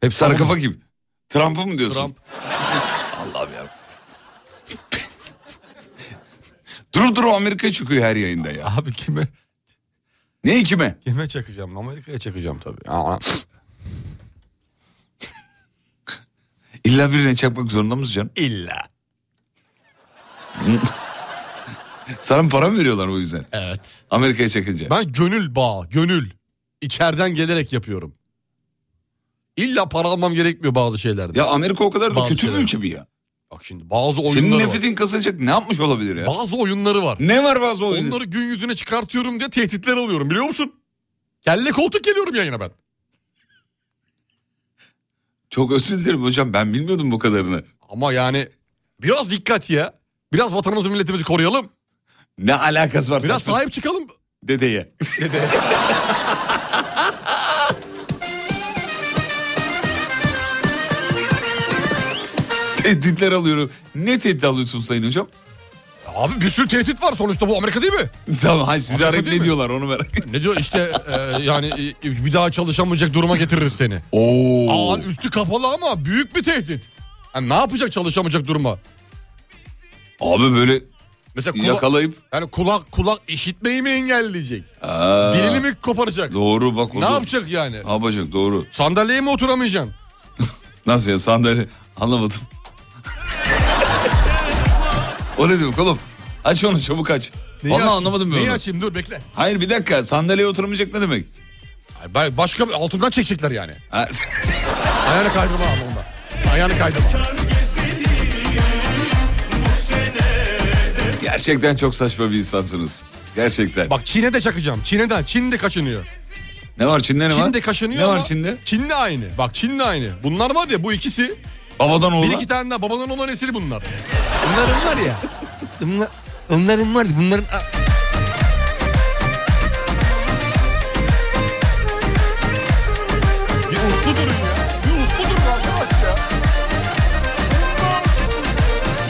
Hep Sarı kafa kim? Trump'ı mı diyorsun? Trump. [LAUGHS] Allah'ım ya. dur dur o Amerika'ya çıkıyor her yayında ya. Abi kime? Ne kime? Kime çakacağım? Amerika'ya çakacağım tabii. Aa, İlla birine çakmak zorunda mısın canım? İlla. [LAUGHS] Sana mı para mı veriyorlar o yüzden? Evet. Amerika'ya çakınca. Ben gönül bağı, gönül. İçeriden gelerek yapıyorum. İlla para almam gerekmiyor bazı şeylerde. Ya Amerika o kadar da Bazı kötü bir şeyler. ülke bir ya. Bak şimdi bazı Senin oyunları var. nefretin kazanacak ne yapmış olabilir ya? Bazı oyunları var. Ne var bazı oyun? Onları gün yüzüne çıkartıyorum diye tehditler alıyorum biliyor musun? Kelle koltuk geliyorum yayına ben. Çok özür dilerim hocam ben bilmiyordum bu kadarını. Ama yani biraz dikkat ya. Biraz vatanımızı milletimizi koruyalım. Ne alakası var? Biraz saçma- sahip çıkalım. Dedeye. [LAUGHS] Tehditler alıyorum. Ne tehdit alıyorsun sayın hocam? Abi bir sürü tehdit var sonuçta bu Amerika değil mi? Tamam hayır sizi Amerika arayıp ne mi? diyorlar onu merak ettim. Ne diyor işte e, yani e, bir daha çalışamayacak duruma getiririz seni. Oo. Aa, üstü kapalı ama büyük bir tehdit. Yani ne yapacak çalışamayacak duruma? Abi böyle Mesela kula- yakalayıp. yani kulak kulak işitmeyi mi engelleyecek? Aa, Dilini mi koparacak? Doğru bak. o Ne da- yapacak yani? Ne yapacak doğru. Sandalyeye mi oturamayacaksın? [LAUGHS] Nasıl ya sandalye anlamadım. [LAUGHS] o ne demek oğlum? Aç onu çabuk aç. Neyi Vallahi açayım? anlamadım ben Neyi onu. açayım dur bekle. Hayır bir dakika sandalyeye oturmayacak ne demek? Başka altından çekecekler yani. [LAUGHS] Ayağını kaydırma ama onda. Ayağını kaydırma. Gerçekten çok saçma bir insansınız. Gerçekten. Bak Çin'e de çakacağım. Çin'den. Çin de kaşınıyor. ne var Çin'de ne var? Çin de kaşınıyor Ne ama var Çin'de? Çin'de aynı. Bak Çin'de aynı. Bunlar var ya bu ikisi. Babadan oğula. Bir iki tane daha babadan olan eseri bunlar. Bunların var ya. Bunlar, onların var ya bunların...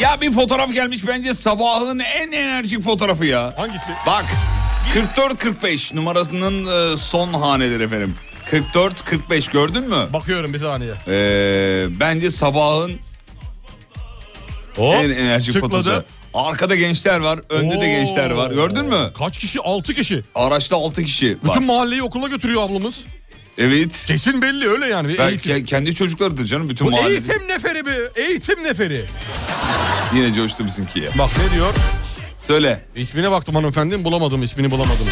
Ya bir fotoğraf gelmiş bence sabahın en enerjik fotoğrafı ya. Hangisi? Bak 44-45 numarasının e, son haneleri efendim. 44-45 gördün mü? Bakıyorum bir saniye. Ee, bence sabahın Hop, en enerjik tıkladı. fotosu. Arkada gençler var, önde de Oo. gençler var. Gördün mü? Kaç kişi? 6 kişi. Araçta 6 kişi var. Bütün mahalleyi okula götürüyor ablamız. Evet. Kesin belli öyle yani. Bir Ben, eğitim. ke- kendi çocuklarıdır canım bütün Bu eğitim neferi bir. Eğitim neferi. Yine coştu bizimki ya. Bak ne diyor? Söyle. İsmine baktım hanımefendinin bulamadım ismini bulamadım.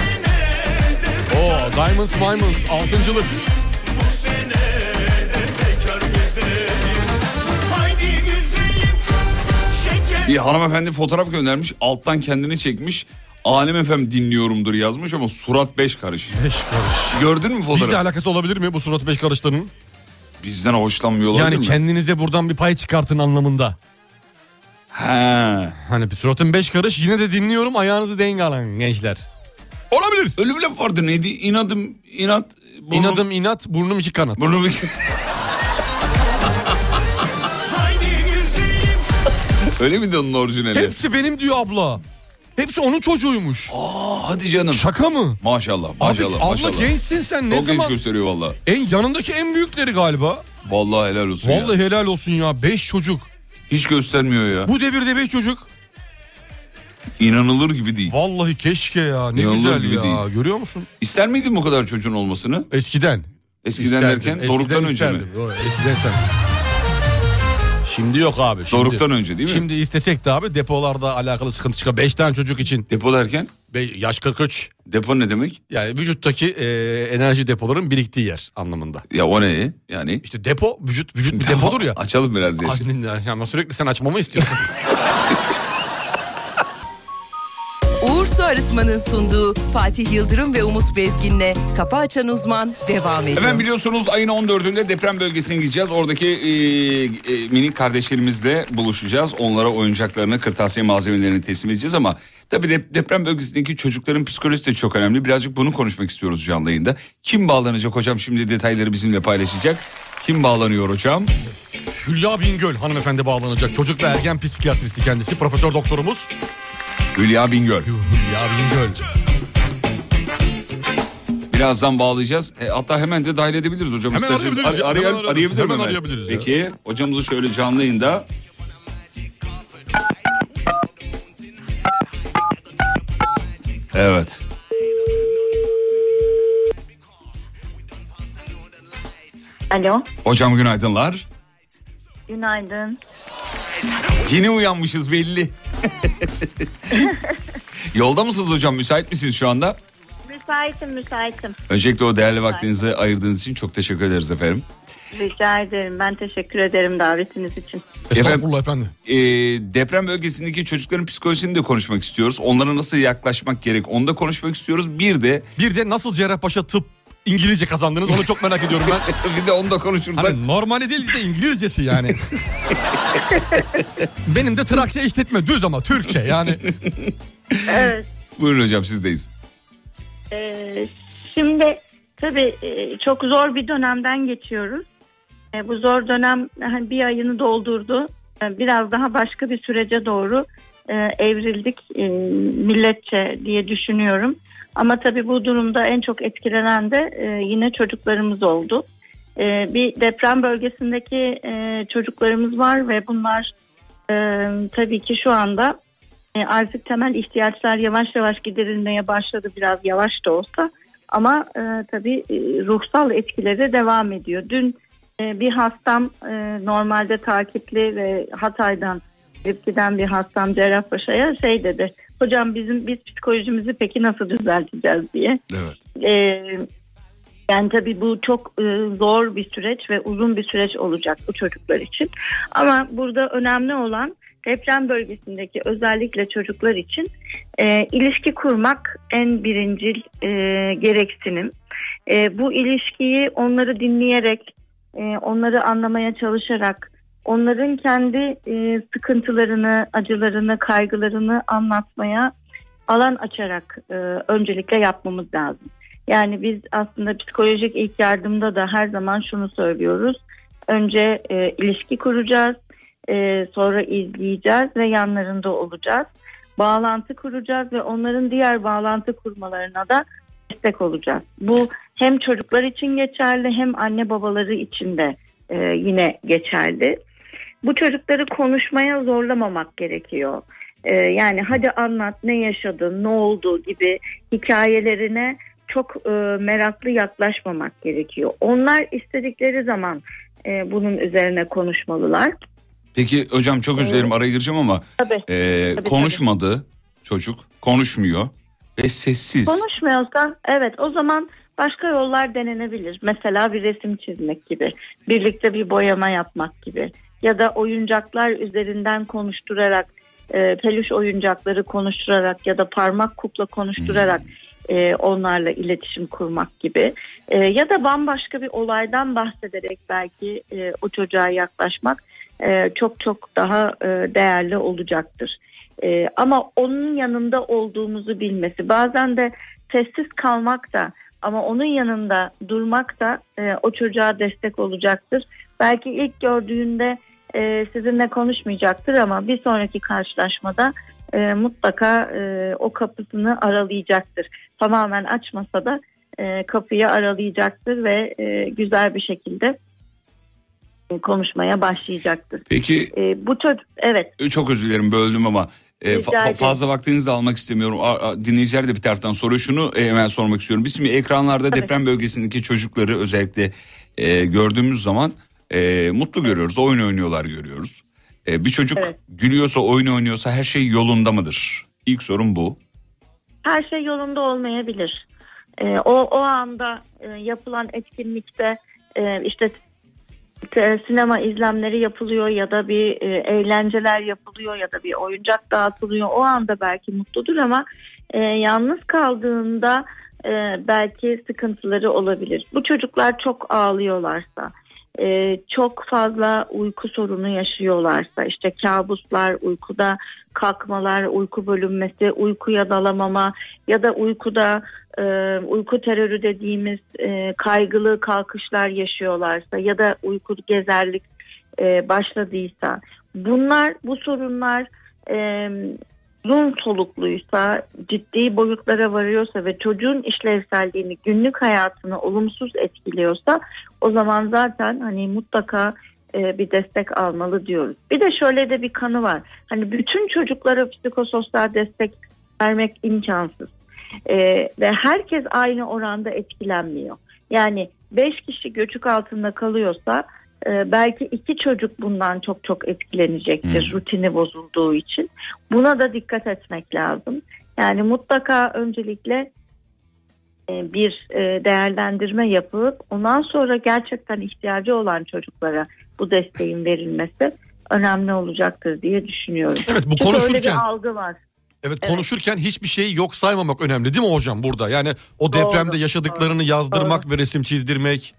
Oo Diamonds Diamonds altıncılık. Bir hanımefendi fotoğraf göndermiş. Alttan kendini çekmiş. Alem efem dinliyorumdur yazmış ama surat 5 karış. Beş karış. Gördün mü Bizle fotoğrafı? alakası olabilir mi bu surat beş karışlarının? Bizden hoşlanmıyor olabilir Yani mi? kendinize buradan bir pay çıkartın anlamında. He. Hani bir suratın beş karış yine de dinliyorum ayağınızı denk alın gençler. Olabilir. Öyle bir laf vardı neydi? İnadım inat. Burnum, İnadım inat burnum iki kanat. Burnum [LAUGHS] Öyle miydi onun orijinali? Hepsi benim diyor abla. Hepsi onun çocuğuymuş. Aa, hadi canım. Şaka mı? Maşallah Abi maşallah abla maşallah. gençsin sen ne Çok genç zaman? gösteriyor valla. En yanındaki en büyükleri galiba. Vallahi helal olsun ya. Vallahi helal olsun ya. Beş çocuk. Hiç göstermiyor ya. Bu devirde beş çocuk. İnanılır gibi değil. Vallahi keşke ya. Ne İnanılır güzel gibi ya. değil. Görüyor musun? İster miydin bu kadar çocuğun olmasını? Eskiden. Eskiden İsterdim, derken doruktan önce mi? Doğru, Eskiden isterdim. Şimdi yok abi. Şimdi, Doruktan önce değil mi? Şimdi istesek de abi depolarda alakalı sıkıntı çıkar. Beş tane çocuk için. Depo derken? Be- yaş 43. Depo ne demek? Yani vücuttaki e, enerji depoların biriktiği yer anlamında. Ya o ne? Yani İşte depo, vücut vücut bir depodur ya. [LAUGHS] Açalım biraz diye. Ay, Ama sürekli sen açmamı istiyorsun. [LAUGHS] Su Arıtma'nın sunduğu Fatih Yıldırım ve Umut Bezgin'le Kafa Açan Uzman devam ediyor. Efendim biliyorsunuz ayın 14'ünde deprem bölgesine gideceğiz. Oradaki e, e, minik kardeşlerimizle buluşacağız. Onlara oyuncaklarını, kırtasiye malzemelerini teslim edeceğiz ama tabii de, deprem bölgesindeki çocukların psikolojisi de çok önemli. Birazcık bunu konuşmak istiyoruz canlı yayında. Kim bağlanacak hocam şimdi detayları bizimle paylaşacak. Kim bağlanıyor hocam? Hülya Bingöl hanımefendi bağlanacak. Çocuk ve ergen psikiyatristi kendisi. Profesör doktorumuz. Hülya Bingöl. Hülya Bingöl. Birazdan bağlayacağız. E, hatta hemen de dahil edebiliriz hocam. Hemen İsterseniz arayabiliriz ya, ar- hemen arayan- ararız. arayabilir Hemen arayabiliriz ya. Peki hocamızı şöyle canlı yayında. Evet. Alo, Hocam günaydınlar. günaydın. Yeni uyanmışız belli. [LAUGHS] [LAUGHS] Yolda mısınız hocam? Müsait misiniz şu anda? Müsaitim, müsaitim. Öncelikle o değerli vaktinizi ayırdığınız için çok teşekkür ederiz efendim. Rica ederim. Ben teşekkür ederim davetiniz için. Estağfurullah efendim. Ee, deprem bölgesindeki çocukların psikolojisini de konuşmak istiyoruz. Onlara nasıl yaklaşmak gerek onu da konuşmak istiyoruz. Bir de Bir de nasıl Cerrahpaşa tıp İngilizce kazandınız onu çok merak ediyorum ben. [LAUGHS] bir de onu da konuşursak. Hani normali değil de İngilizcesi yani. [LAUGHS] Benim de Trakya işletme düz ama Türkçe yani. Evet. Buyurun hocam sizdeyiz. Ee, şimdi tabii e, çok zor bir dönemden geçiyoruz. E, bu zor dönem hani bir ayını doldurdu. E, biraz daha başka bir sürece doğru e, evrildik milletçe diye düşünüyorum. Ama tabii bu durumda en çok etkilenen de e, yine çocuklarımız oldu. E, bir deprem bölgesindeki e, çocuklarımız var ve bunlar e, tabii ki şu anda e, artık temel ihtiyaçlar yavaş yavaş giderilmeye başladı biraz yavaş da olsa ama e, tabii e, ruhsal etkileri devam ediyor. Dün e, bir hastam e, normalde takipli ve Hatay'dan giden bir hastam Cerrahpaşa'ya şey dedi. Hocam bizim biz psikolojimizi peki nasıl düzelteceğiz diye. Evet. Ee, yani tabii bu çok e, zor bir süreç ve uzun bir süreç olacak bu çocuklar için. Ama burada önemli olan deprem bölgesindeki özellikle çocuklar için e, ilişki kurmak en birincil e, gereksinim. E, bu ilişkiyi onları dinleyerek, e, onları anlamaya çalışarak, onların kendi e, sıkıntılarını, acılarını, kaygılarını anlatmaya alan açarak e, öncelikle yapmamız lazım. Yani biz aslında psikolojik ilk yardımda da her zaman şunu söylüyoruz. Önce e, ilişki kuracağız, e, sonra izleyeceğiz ve yanlarında olacağız. Bağlantı kuracağız ve onların diğer bağlantı kurmalarına da destek olacağız. Bu hem çocuklar için geçerli hem anne babaları için de e, yine geçerli. Bu çocukları konuşmaya zorlamamak gerekiyor. E, yani hadi anlat ne yaşadın, ne oldu gibi hikayelerine çok e, meraklı yaklaşmamak gerekiyor. Onlar istedikleri zaman e, bunun üzerine konuşmalılar. Peki hocam çok özür dilerim araya gireceğim ama Tabii. e, tabii. konuşmadı çocuk konuşmuyor ve sessiz. Konuşmuyorsa evet o zaman başka yollar denenebilir. Mesela bir resim çizmek gibi, birlikte bir boyama yapmak gibi ya da oyuncaklar üzerinden konuşturarak, e, peluş oyuncakları konuşturarak ya da parmak kukla konuşturarak e, onlarla iletişim kurmak gibi E, ya da bambaşka bir olaydan bahsederek belki e, o çocuğa yaklaşmak e, çok çok daha e, değerli olacaktır. E, ama onun yanında olduğumuzu bilmesi bazen de sessiz kalmak da ama onun yanında durmak da e, o çocuğa destek olacaktır. Belki ilk gördüğünde e, sizinle konuşmayacaktır ama bir sonraki karşılaşmada e, mutlaka e, o kapısını aralayacaktır. Tamamen açmasa da e, kapıyı aralayacaktır ve e, güzel bir şekilde konuşmaya başlayacaktır. Peki E, bu çocuk evet çok özür dilerim böldüm ama e, fa- fazla vaktinizi de almak istemiyorum. A- a- dinleyiciler de bir taraftan soruyor. Şunu e, hemen sormak istiyorum. Biz şimdi ekranlarda Tabii. deprem bölgesindeki çocukları özellikle e, gördüğümüz zaman e, mutlu görüyoruz. Oyun oynuyorlar görüyoruz. E, bir çocuk Evet. gülüyorsa oyun oynuyorsa her şey yolunda mıdır? İlk sorum bu. her şey yolunda olmayabilir. Ee, o o anda e, yapılan etkinlikte e, işte te- sinema izlemleri yapılıyor ya da bir e, eğlenceler yapılıyor ya da bir oyuncak dağıtılıyor. O anda belki mutludur ama e, yalnız kaldığında e, belki sıkıntıları olabilir. Bu çocuklar çok ağlıyorlarsa, e, çok fazla uyku sorunu yaşıyorlarsa, işte kabuslar, uykuda kalkmalar, uyku bölünmesi, uykuya dalamama ya da uykuda e, uyku terörü dediğimiz e, kaygılı kalkışlar yaşıyorlarsa ya da uyku gezerlik e, başladıysa bunlar bu sorunlar e, uzun solukluysa ciddi boyutlara varıyorsa ve çocuğun işlevselliğini günlük hayatını olumsuz etkiliyorsa o zaman zaten hani mutlaka e, bir destek almalı diyoruz. Bir de şöyle de bir kanı var. Hani bütün çocuklara psikososyal destek vermek imkansız. E, ve herkes aynı oranda etkilenmiyor. Yani 5 kişi göçük altında kalıyorsa e, belki iki çocuk bundan çok çok etkilenecektir rutini bozulduğu için. Buna da dikkat etmek lazım. Yani mutlaka öncelikle e, bir e, değerlendirme yapıp ondan sonra gerçekten ihtiyacı olan çocuklara bu desteğin verilmesi önemli olacaktır diye düşünüyorum. Evet, bu Çünkü öyle konuşurken- bir algı var. Evet konuşurken hiçbir şeyi yok saymamak önemli değil mi hocam burada? Yani o Doğru, depremde yaşadıklarını yazdırmak ve resim çizdirmek.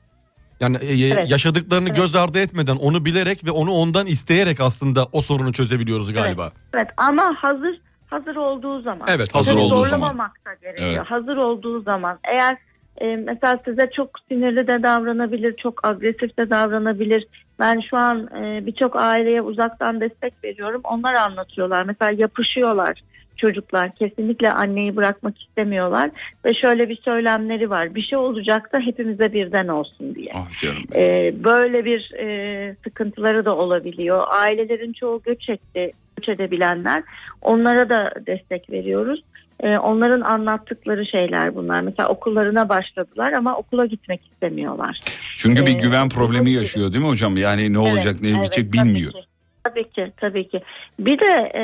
Yani e, Evet. yaşadıklarını Evet. göz ardı etmeden onu bilerek ve onu ondan isteyerek aslında o sorunu çözebiliyoruz galiba. Evet ama hazır hazır olduğu zaman. Evet, hazır Tabii olduğu zaman. da gerekiyor. Evet. Hazır olduğu zaman eğer e, mesela size çok sinirli de davranabilir, çok agresif de davranabilir. Ben şu an e, birçok aileye uzaktan destek veriyorum. Onlar anlatıyorlar. Mesela yapışıyorlar çocuklar. Kesinlikle anneyi bırakmak istemiyorlar ve şöyle bir söylemleri var. Bir şey olacaksa hepimize birden olsun diye. Ah canım. Ee, böyle bir e, sıkıntıları da olabiliyor. Ailelerin çoğu göç etti, göç edebilenler. Onlara da destek veriyoruz. e, onların anlattıkları şeyler bunlar. Mesela okullarına başladılar ama okula gitmek istemiyorlar. Çünkü bir Ee, güven problemi yaşıyor değil mi hocam? Yani ne olacak ne Evet, bitecek evet, bilmiyor. Tabii ki. Tabii ki, tabii ki. Bir de e,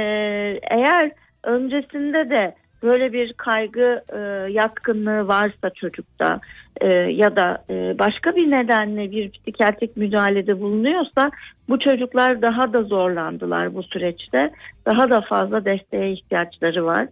eğer öncesinde de böyle bir kaygı e, yatkınlığı varsa çocukta e, ya da e, başka bir nedenle bir psikiyatrik müdahalede bulunuyorsa bu çocuklar daha da zorlandılar bu süreçte. Daha da fazla desteğe ihtiyaçları var.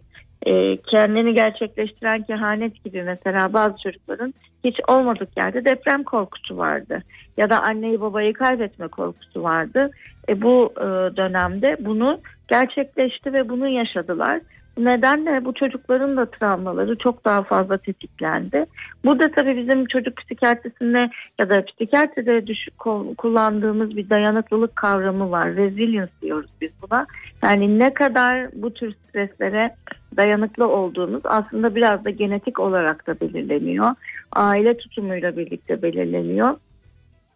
E, kendini gerçekleştiren kehanet gibi mesela bazı çocukların hiç olmadık yerde deprem korkusu vardı ya da anneyi babayı kaybetme korkusu vardı. E, bu e, dönemde bunu gerçekleşti ve bunu yaşadılar. Nedenle bu çocukların da travmaları çok daha fazla tetiklendi. Burada tabii bizim çocuk psikiyatrisinde ya da psikiyatride düşük kullandığımız bir dayanıklılık kavramı var. Resilience diyoruz biz buna. Yani ne kadar bu tür streslere dayanıklı olduğumuz aslında biraz da genetik olarak da belirleniyor. Aile tutumuyla birlikte belirleniyor.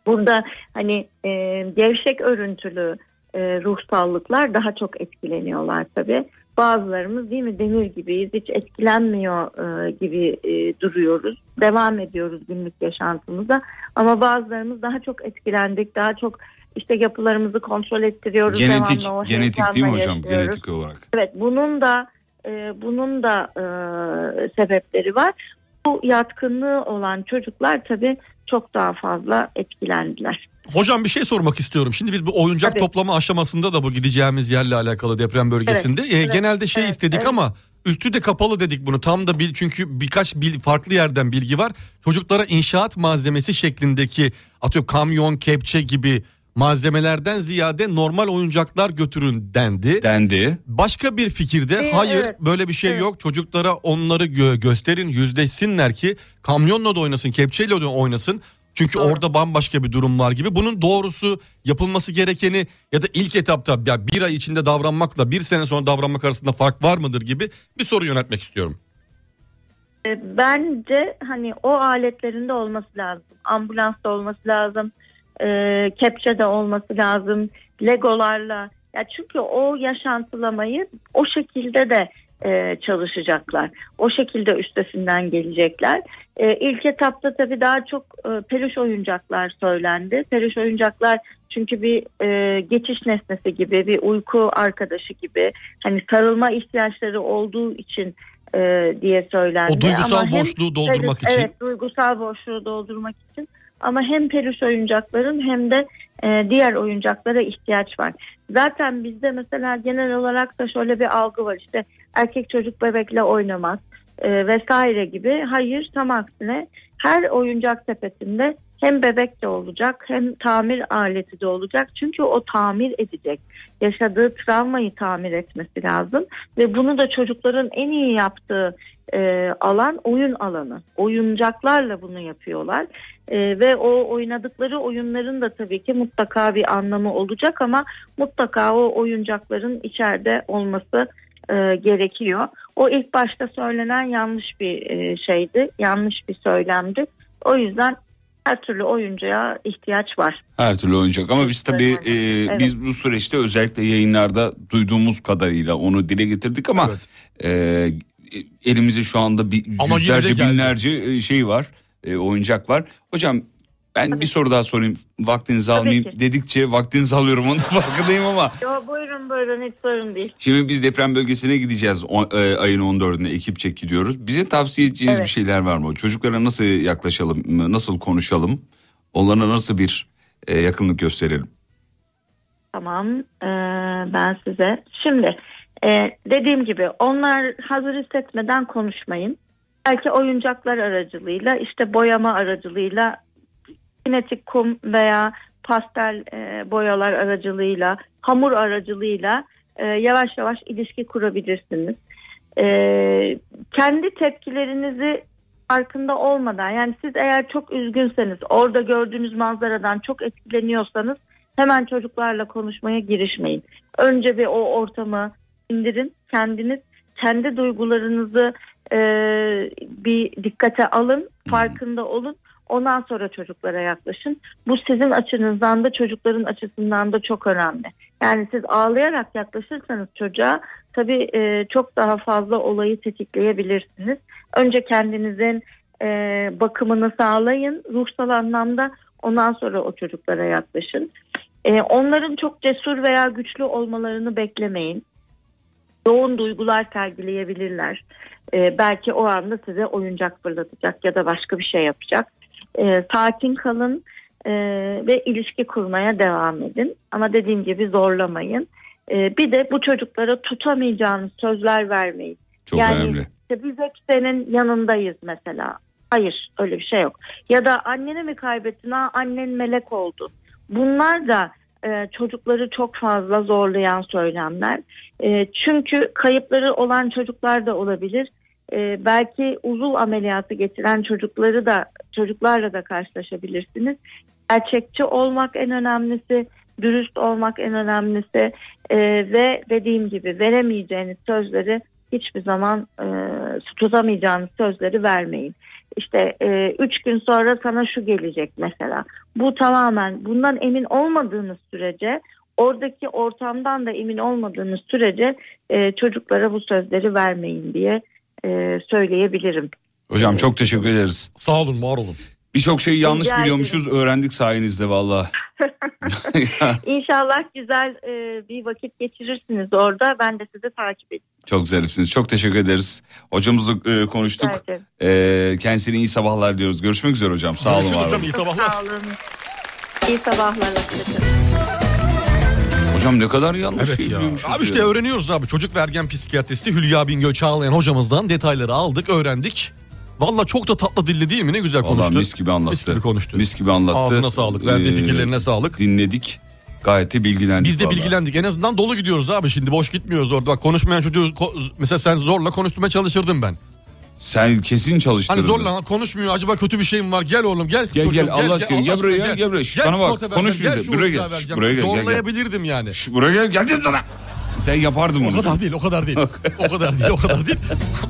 Burada hani e, gevşek örüntülü e, ruhsallıklar daha çok etkileniyorlar tabii. Bazılarımız değil mi demir gibiyiz hiç etkilenmiyor e, gibi e, duruyoruz. Devam ediyoruz günlük yaşantımıza ama bazılarımız daha çok etkilendik daha çok işte yapılarımızı kontrol ettiriyoruz. Genetik, o genetik değil mi hocam? Genetik olarak. Evet bunun da e, bunun da e, sebepleri var. Bu yatkınlığı olan çocuklar tabii çok daha fazla etkilendiler. Hocam bir şey sormak istiyorum. Şimdi biz bu oyuncak Tabii. toplama aşamasında da bu gideceğimiz yerle alakalı deprem bölgesinde e, evet, genelde şey evet, istedik evet. ama üstü de kapalı dedik bunu. Tam da bil, çünkü birkaç bil, farklı yerden bilgi var. Çocuklara inşaat malzemesi şeklindeki atıyorum kamyon, kepçe gibi malzemelerden ziyade normal oyuncaklar götürün dendi. Dendi. Başka bir fikirde Ee, hayır evet. böyle bir şey Evet. yok. Çocuklara onları gö- gösterin, yüzleşsinler ki kamyonla da oynasın, kepçeyle de oynasın. Çünkü Doğru. orada bambaşka bir durum var gibi. Bunun doğrusu yapılması gerekeni ya da ilk etapta ya bir ay içinde davranmakla bir sene sonra davranmak arasında fark var mıdır gibi bir soru yönetmek istiyorum. E, Bence hani o aletlerinde olması lazım. Ambulansta olması lazım. E, kepçe de olması lazım. Legolarla. Ya çünkü o yaşantılamayı o şekilde de e, çalışacaklar. O şekilde üstesinden gelecekler. E, ilk etapta tabii daha çok e, peluş oyuncaklar söylendi. Peluş oyuncaklar çünkü bir e, geçiş nesnesi gibi, bir uyku arkadaşı gibi, hani sarılma ihtiyaçları olduğu için e, diye söylendi. O duygusal Ama hem boşluğu doldurmak peluş- için. Evet, duygusal boşluğu doldurmak için. Ama hem peluş oyuncakların hem de e, diğer oyuncaklara ihtiyaç var. Zaten bizde mesela genel olarak da şöyle bir algı var işte erkek çocuk bebekle oynamaz e, vesaire gibi. Hayır tam aksine her oyuncak sepetinde hem bebek de olacak hem tamir aleti de olacak. Çünkü o tamir edecek. Yaşadığı travmayı tamir etmesi lazım. Ve bunu da çocukların en iyi yaptığı e, alan oyun alanı. Oyuncaklarla bunu yapıyorlar. E, ve o oynadıkları oyunların da tabii ki mutlaka bir anlamı olacak ama mutlaka o oyuncakların içeride olması e, gerekiyor. O ilk başta söylenen yanlış bir e, şeydi, yanlış bir söylemdi. O yüzden her türlü oyuncağa ihtiyaç var. Her türlü oyuncak ama biz tabii e, Evet. biz bu süreçte özellikle yayınlarda duyduğumuz kadarıyla onu dile getirdik ama e, elimizde şu anda bir Ama yüzlerce binlerce e, şey var e, oyuncak var. Hocam ben bir soru daha sorayım vaktinizi Tabii almayayım ki. dedikçe vaktinizi alıyorum onun farkındayım ama Yo, buyurun buyurun hiç sorun değil. Şimdi biz deprem bölgesine gideceğiz o, e, ayın 14'ünde ekipçe gidiyoruz. Bize tavsiye edeceğiniz Evet. bir şeyler var mı? Çocuklara nasıl yaklaşalım, nasıl konuşalım? Onlara nasıl bir e, yakınlık gösterelim? Tamam ee, ben size. Şimdi e, dediğim gibi onlar hazır hissetmeden konuşmayın. Belki oyuncaklar aracılığıyla işte boyama aracılığıyla kinetik kum veya pastel e, boyalar aracılığıyla hamur aracılığıyla e, yavaş yavaş ilişki kurabilirsiniz. E, kendi tepkilerinizi farkında olmadan yani siz eğer çok üzgünseniz orada gördüğünüz manzaradan çok etkileniyorsanız hemen çocuklarla konuşmaya girişmeyin. Önce bir o ortamı indirin kendiniz kendi duygularınızı e, bir dikkate alın farkında olun ondan sonra çocuklara yaklaşın. Bu sizin açınızdan da çocukların açısından da çok önemli. Yani siz ağlayarak yaklaşırsanız çocuğa tabii e, çok daha fazla olayı tetikleyebilirsiniz. Önce kendinizin e, bakımını sağlayın ruhsal anlamda ondan sonra o çocuklara yaklaşın. E, onların çok cesur veya güçlü olmalarını beklemeyin. Yoğun duygular sergileyebilirler. E, belki o anda size oyuncak fırlatacak ya da başka bir şey yapacak. E, sakin kalın e, ve ilişki kurmaya devam edin. Ama dediğim gibi zorlamayın. E, bir de bu çocuklara tutamayacağınız sözler vermeyin. Çok yani önemli. işte biz hep senin yanındayız mesela. Hayır öyle bir şey yok. Ya da anneni mi kaybettin? Ha, annen melek oldu. Bunlar da e, çocukları çok fazla zorlayan söylemler. E, çünkü kayıpları olan çocuklar da olabilir. E, belki uzuv ameliyatı geçiren çocukları da çocuklarla da karşılaşabilirsiniz. Gerçekçi olmak en önemlisi, dürüst olmak en önemlisi e, ve dediğim gibi veremeyeceğiniz sözleri hiçbir zaman e, tutamayacağınız sözleri vermeyin. İşte e, üç gün sonra sana şu gelecek mesela. Bu tamamen bundan emin olmadığınız sürece oradaki ortamdan da emin olmadığınız sürece e, çocuklara bu sözleri vermeyin diye e, söyleyebilirim. Hocam çok teşekkür ederiz. Sağ olun var olun. Birçok şeyi yanlış Rica biliyormuşuz öğrendik sayenizde valla. [LAUGHS] İnşallah güzel e, bir vakit geçirirsiniz orada. Ben de sizi takip edeceğim. Çok zarifsiniz. Çok teşekkür ederiz. Hocamızla e, konuştuk. Ederim. E, kendisine iyi sabahlar diyoruz. Görüşmek üzere hocam. Sağ olun. Görüşürüz hocam, iyi sabahlar. Sağ olun. İyi sabahlar. hoşçakalın. Hocam ne kadar yanlış Evet ya. Abi işte ya. öğreniyoruz abi. Çocuk ve ergen psikiyatristi Hülya Bingöl Çağlayan hocamızdan detayları aldık, öğrendik. Valla çok da tatlı dilli değil mi? Ne güzel Vallahi konuştu. mis gibi anlattı. Mis gibi konuştu. Mis gibi anlattı. Ağzına sağlık, verdiği Ee, fikirlerine sağlık. Dinledik. Gayet de bilgilendik. Biz de vallahi. bilgilendik. En azından dolu gidiyoruz abi. Şimdi boş gitmiyoruz orada. Bak konuşmayan çocuğu ko- mesela sen zorla konuşturmaya çalışırdım ben. Sen kesin çalıştırdın. Hani zorla konuşmuyor. Acaba kötü bir şeyim var. Gel oğlum gel. Gel, çocuğum, gel, Allah aşkına, gel buraya, gel, gel buraya. Şu bana bak, konuş bize. Buraya gel, buraya gel, gel, gel. Zorlayabilirdim yani. Şu, buraya gel geldim sana. Sen yapardın O bunu. kadar değil, o kadar değil. o kadar değil, o kadar değil.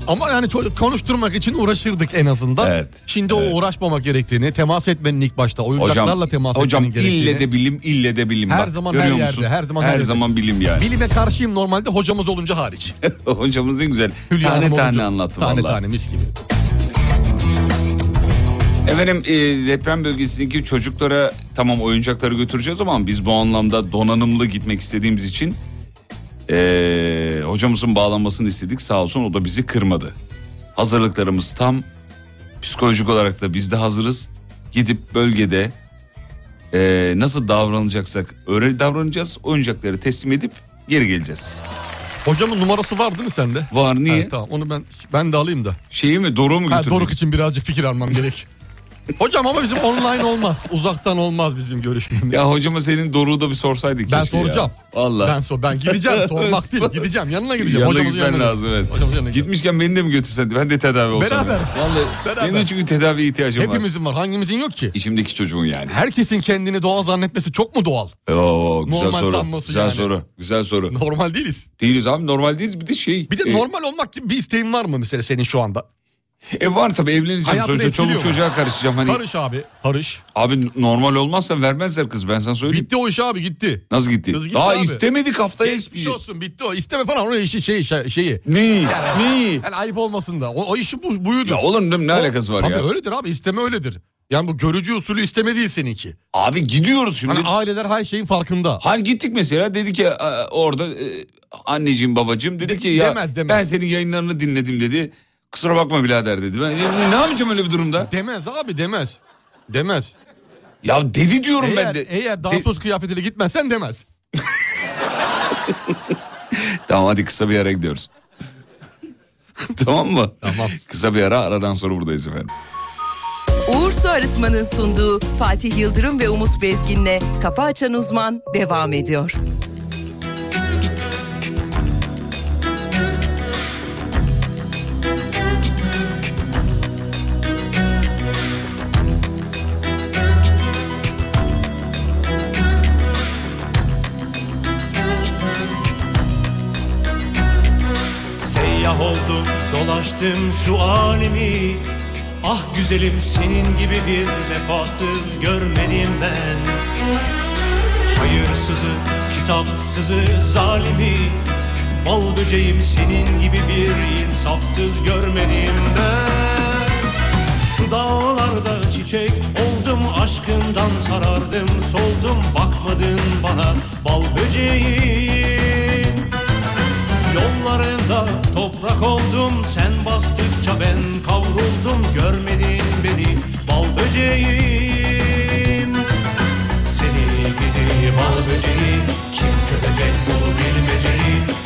Ama yani konuşturmak için uğraşırdık en azından. Evet, Şimdi o uğraşmamak gerektiğini, temas etmenin ilk başta oyuncaklarla Hocam, temas hocam etmenin gerektiğini. ille de bilim, ille de bilim. Her Bak, zaman, her musun? yerde, her zaman, her her yerde. zaman bilim yani. Bilime karşıyım normalde hocamız olunca hariç. [LAUGHS] Hocamız en güzel. Hülya tane Hanım tane olunca. anlattı Tane vallahi. tane mis gibi. Efendim e, deprem bölgesindeki çocuklara tamam oyuncakları götüreceğiz ama biz bu anlamda donanımlı gitmek istediğimiz için e, hocamızın bağlanmasını istedik. Sağ olsun o da bizi kırmadı. Hazırlıklarımız tam. Psikolojik olarak da biz de hazırız. Gidip bölgede e, nasıl davranacaksak öyle davranacağız. Oyuncakları teslim edip geri geleceğiz. Hocamın numarası var değil mi sende? Var niye? Ha, tamam onu ben ben de alayım da. Şeyi mi Doruk'u mu Ha? Doruk için birazcık fikir almam gerek. [LAUGHS] Hocam ama bizim online olmaz. Uzaktan olmaz bizim görüşmemiz. Ya hocama senin Doruk'u da bir sorsaydık ben keşke ya. soracağım. Vallahi. Ben sor ben gideceğim [LAUGHS] sormak değil gideceğim yanına gideceğim. Yanına Hocamızın gitmen yanına lazım evet. Hocamızın yanına gideceğim. Gitmişken beni de mi götürsen? Ben de tedavi olsam. Beraber. Vallahi Beraber. benim de çünkü tedaviye ihtiyacım var. Hepimizin var hangimizin yok ki? İçimdeki çocuğun yani. Herkesin kendini doğal zannetmesi çok mu doğal? Oo, güzel Normal soru. sanması Güzel yani. soru. Güzel soru. Normal değiliz. Değiliz abi normal değiliz bir de şey. Bir de e, normal olmak gibi bir isteğin var mı mesela senin şu anda? E var tabii evleneceğim Hayatını sonuçta çoluk etkiliyor çocuğa karışacağım. Hani, Karış abi karış. Abi normal olmazsa vermezler kız ben sana söyleyeyim. Bitti o iş abi gitti. Nasıl gitti? Kız gitti Daha abi. istemedik haftaya Geçmiş isteyecek. olsun bitti o. İsteme falan o işi şey, şey şeyi. Ne? Ne? Yani ayıp olmasın da. O, o işi bu, buydu. Ya oğlum ne O- alakası var tabii ya? öyledir abi isteme öyledir. Yani bu görücü usulü isteme değil seninki. Abi gidiyoruz şimdi. Hani aileler her şeyin farkında. Hani gittik mesela dedi ki orada e, anneciğim babacığım dedi De- ki ya demez, demez. ben senin yayınlarını dinledim dedi. Kusura bakma birader dedi. Ben ya, ne yapacağım öyle bir durumda? Demez abi demez. Demez. Ya dedi diyorum Eğer, ben de. eğer De- dansöz kıyafetiyle gitmezsen demez. [LAUGHS] Tamam hadi kısa bir ara gidiyoruz. [LAUGHS] tamam mı? Tamam. Kısa bir ara aradan sonra buradayız efendim. Uğur Su Arıtma'nın sunduğu Fatih Yıldırım ve Umut Bezgin'le Kafa Açan Uzman devam ediyor. Seyyah oldum dolaştım şu alemi. Ah güzelim senin gibi bir vefasız görmedim ben. Hayırsızı Kitapsızı zalimi. Bal böceğim senin gibi bir insafsız görmedim ben. Şu dağlarda çiçek oldum aşkından sarardım soldum bakmadın bana. Bal böceğim Yollarında toprak oldum sen bastıkça ben kavruldum. Görmedin beni bal böceğim. Seni gidi bal böceği kim çözecek bu bilmeceyi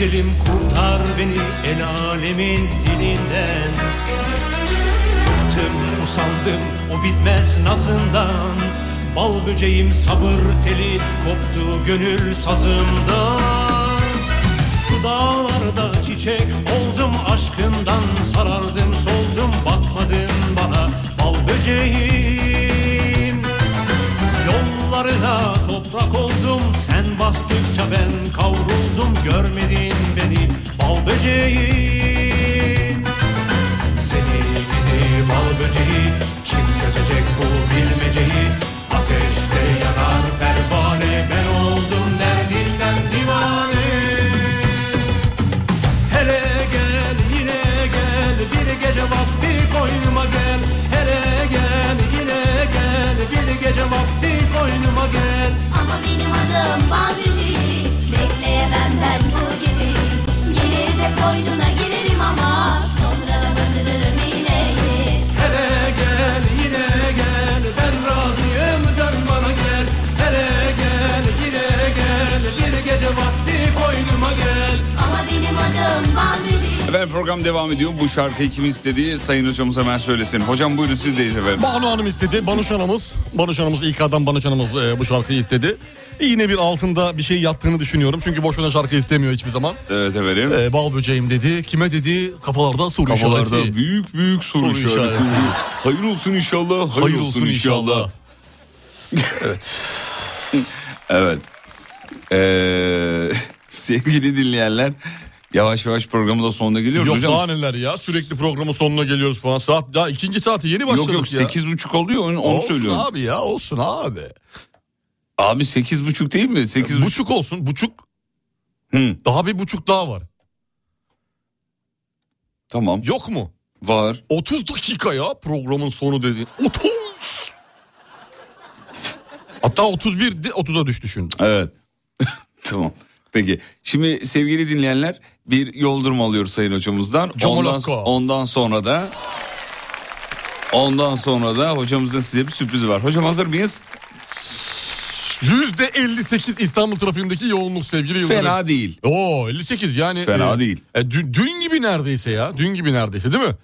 güzelim kurtar beni el alemin dilinden. Bıktım usandım o bitmez nazından. Bal böceğim sabır teli koptu gönül sazımdan. Şu dağlarda çiçek oldum aşkından sarardım soldum bakmadın bana. Bal böceğim bal böceğim Seni gidi bal böceği kim çözecek bu bilmeceyi. Ateşte yanar pervane ben oldum derdinden divane. Hele gel yine gel bir gece vakti koynuma gel. Hele gel yine gel bir gece vakti koynuma gel. Ama benim adım Balbeci Efendim program devam ediyor. Bu şarkıyı kim istedi? Sayın hocamız hemen söylesin. Hocam buyurun sizdeyiz efendim. Banu Hanım istedi. Banuş Hanımız. Banuş Hanımız ilk adam Banuş Hanımız e, bu şarkıyı istedi. Yine bir altında bir şey yattığını düşünüyorum. Çünkü boşuna şarkı istemiyor hiçbir zaman. Evet efendim. E, bal böceğim dedi. Kime dedi? Kafalarda soru Kafalarda işareti. büyük büyük soru, Soru işareti. işareti. Hayır olsun inşallah. Hayır, Hayır olsun, inşallah. evet. [LAUGHS] Evet. Ee, [LAUGHS] sevgili dinleyenler yavaş yavaş programın da sonuna geliyoruz Yok hocam. daha neler ya. Sürekli programın sonuna geliyoruz falan. Saat daha ikinci saati yeni başladık Yok yok ya. sekiz buçuk oluyor onu, onu olsun söylüyorum. abi ya olsun abi. Abi sekiz buçuk değil mi? Sekiz buçuk. buçuk olsun. Buçuk. Hı, Daha bir buçuk daha var. tamam Yok mu? var. 30 dakika ya programın sonu dedi. 30. Hatta 31 di 30'a düştü şimdi. Evet. [LAUGHS] tamam. Peki şimdi sevgili dinleyenler bir yol durumu alıyoruz sayın hocamızdan. Ondan, Camolaka. ondan sonra da ondan sonra da hocamızın size bir sürprizi var. Hocam hazır mıyız? %58 İstanbul trafiğindeki yoğunluk sevgili Yıldırım. Fena değil. Oo 58 yani. Fena e, değil. E, dün, dün gibi neredeyse ya. Dün gibi neredeyse değil mi?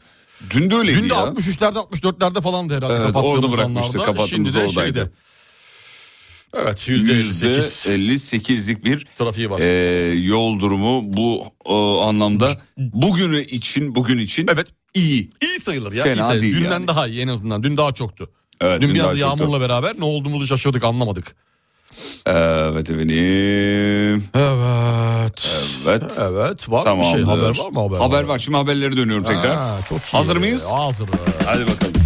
Dün de öyleydi Dün de ya. 63'lerde 64'lerde falan herhalde Evet, kapattığımız orada bırakmıştık, anlarda. kapattığımız Şimdi de oradaydı. Evet %58 %58'lik bir trafiği var. e, yol durumu bu e, anlamda bugünü için bugün için evet iyi. iyi sayılır ya. Fena iyi sayılır. değil Dünden yani. daha iyi en azından. Dün daha çoktu. Evet, dün, dün bir anda çoktu. yağmurla beraber ne olduğumuzu şaşırdık anlamadık. Evet efendim. Evet. Evet. Evet var mı Tamamdır. bir şey haber var mı haber? Haber var. Şimdi haberlere dönüyorum tekrar. Ha, çok iyi. Hazır mıyız? Hazır. Hadi bakalım.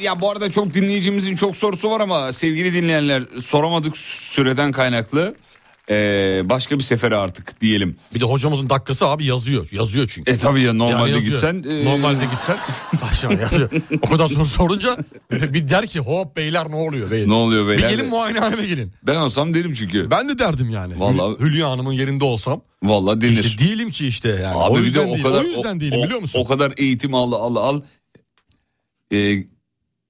Ya bu arada çok dinleyicimizin çok sorusu var ama sevgili dinleyenler soramadık süreden kaynaklı. Ee, başka bir sefere artık diyelim. Bir de hocamızın dakikası abi yazıyor. Yazıyor çünkü. E tabii ya normalde Yani gitsen. e, Normalde gitsen. [LAUGHS] Aşağı yazıyor. o kadar soru sorunca bir der ki hop beyler ne oluyor beyler. Ne oluyor beyler? Bir gelin muayenehaneme gelin. Ben olsam derim çünkü. Ben de derdim yani. Vallahi- Hülya Hanım'ın yerinde olsam. Vallahi denir. İşte değilim ki işte yani. Abi o bir de yüzden o değil. kadar o yüzden değilim o, biliyor musun? O kadar eğitim al al al. Ee,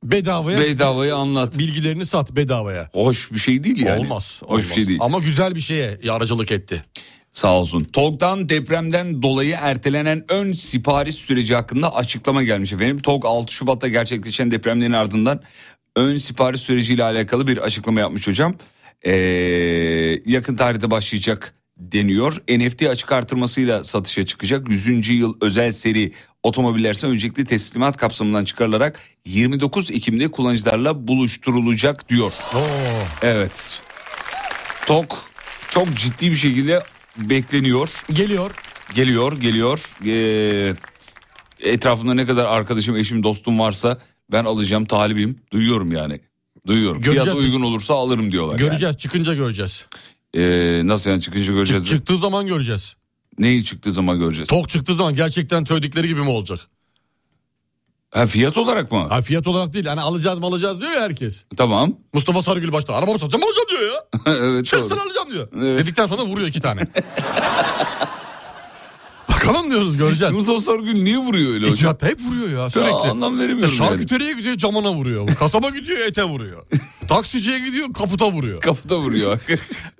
bedavaya bedavaya anlat. bilgilerini sat bedavaya. Hoş bir şey değil yani. Olmaz. Hoş olmaz. bir şey değil. Ama güzel bir şeye aracılık etti. Sağ olsun. TOG'dan depremden dolayı ertelenen ön sipariş süreci hakkında açıklama gelmiş efendim. TOG 6 Şubat'ta gerçekleşen depremlerin ardından ön sipariş süreciyle alakalı bir açıklama yapmış hocam. Ee, yakın tarihte başlayacak deniyor. NFT açık artırmasıyla satışa çıkacak. 100. yıl özel seri otomobillerse öncelikli teslimat kapsamından çıkarılarak 29 Ekim'de kullanıcılarla buluşturulacak diyor. Oo. Evet. TOG çok ciddi bir şekilde bekleniyor. Geliyor. Geliyor, geliyor. Ee, etrafımda ne kadar arkadaşım, eşim, dostum varsa ben alacağım, talibim. Duyuyorum yani. Duyuyorum. Göreceğiz. Fiyat uygun olursa alırım diyorlar. Göreceğiz çıkınca göreceğiz. Yani. Ee, nasıl yani çıkınca göreceğiz? Çık- çıktığı zaman göreceğiz. Neyi çıktığı zaman göreceğiz? Tok çıktığı zaman gerçekten söyledikleri gibi mi olacak? Ha, fiyat olarak mı? Ha, fiyat olarak değil hani alacağız mı alacağız diyor ya herkes. Tamam. Mustafa Sarıgül başta arabamı satacağım alacağım diyor ya. [LAUGHS] evet. Çıksın doğru. alacağım diyor. Evet. Dedikten sonra vuruyor iki tane. [LAUGHS] [LAUGHS] Bakalım diyoruz göreceğiz. Mustafa Sarıgül niye vuruyor öyle hocam? İcraat hep vuruyor ya sürekli. anlam veremiyorum İşte Şarküteriye gidiyor camına vuruyor. Kasaba gidiyor ete vuruyor. Taksiciye gidiyor kaputa vuruyor. Kafada vuruyor.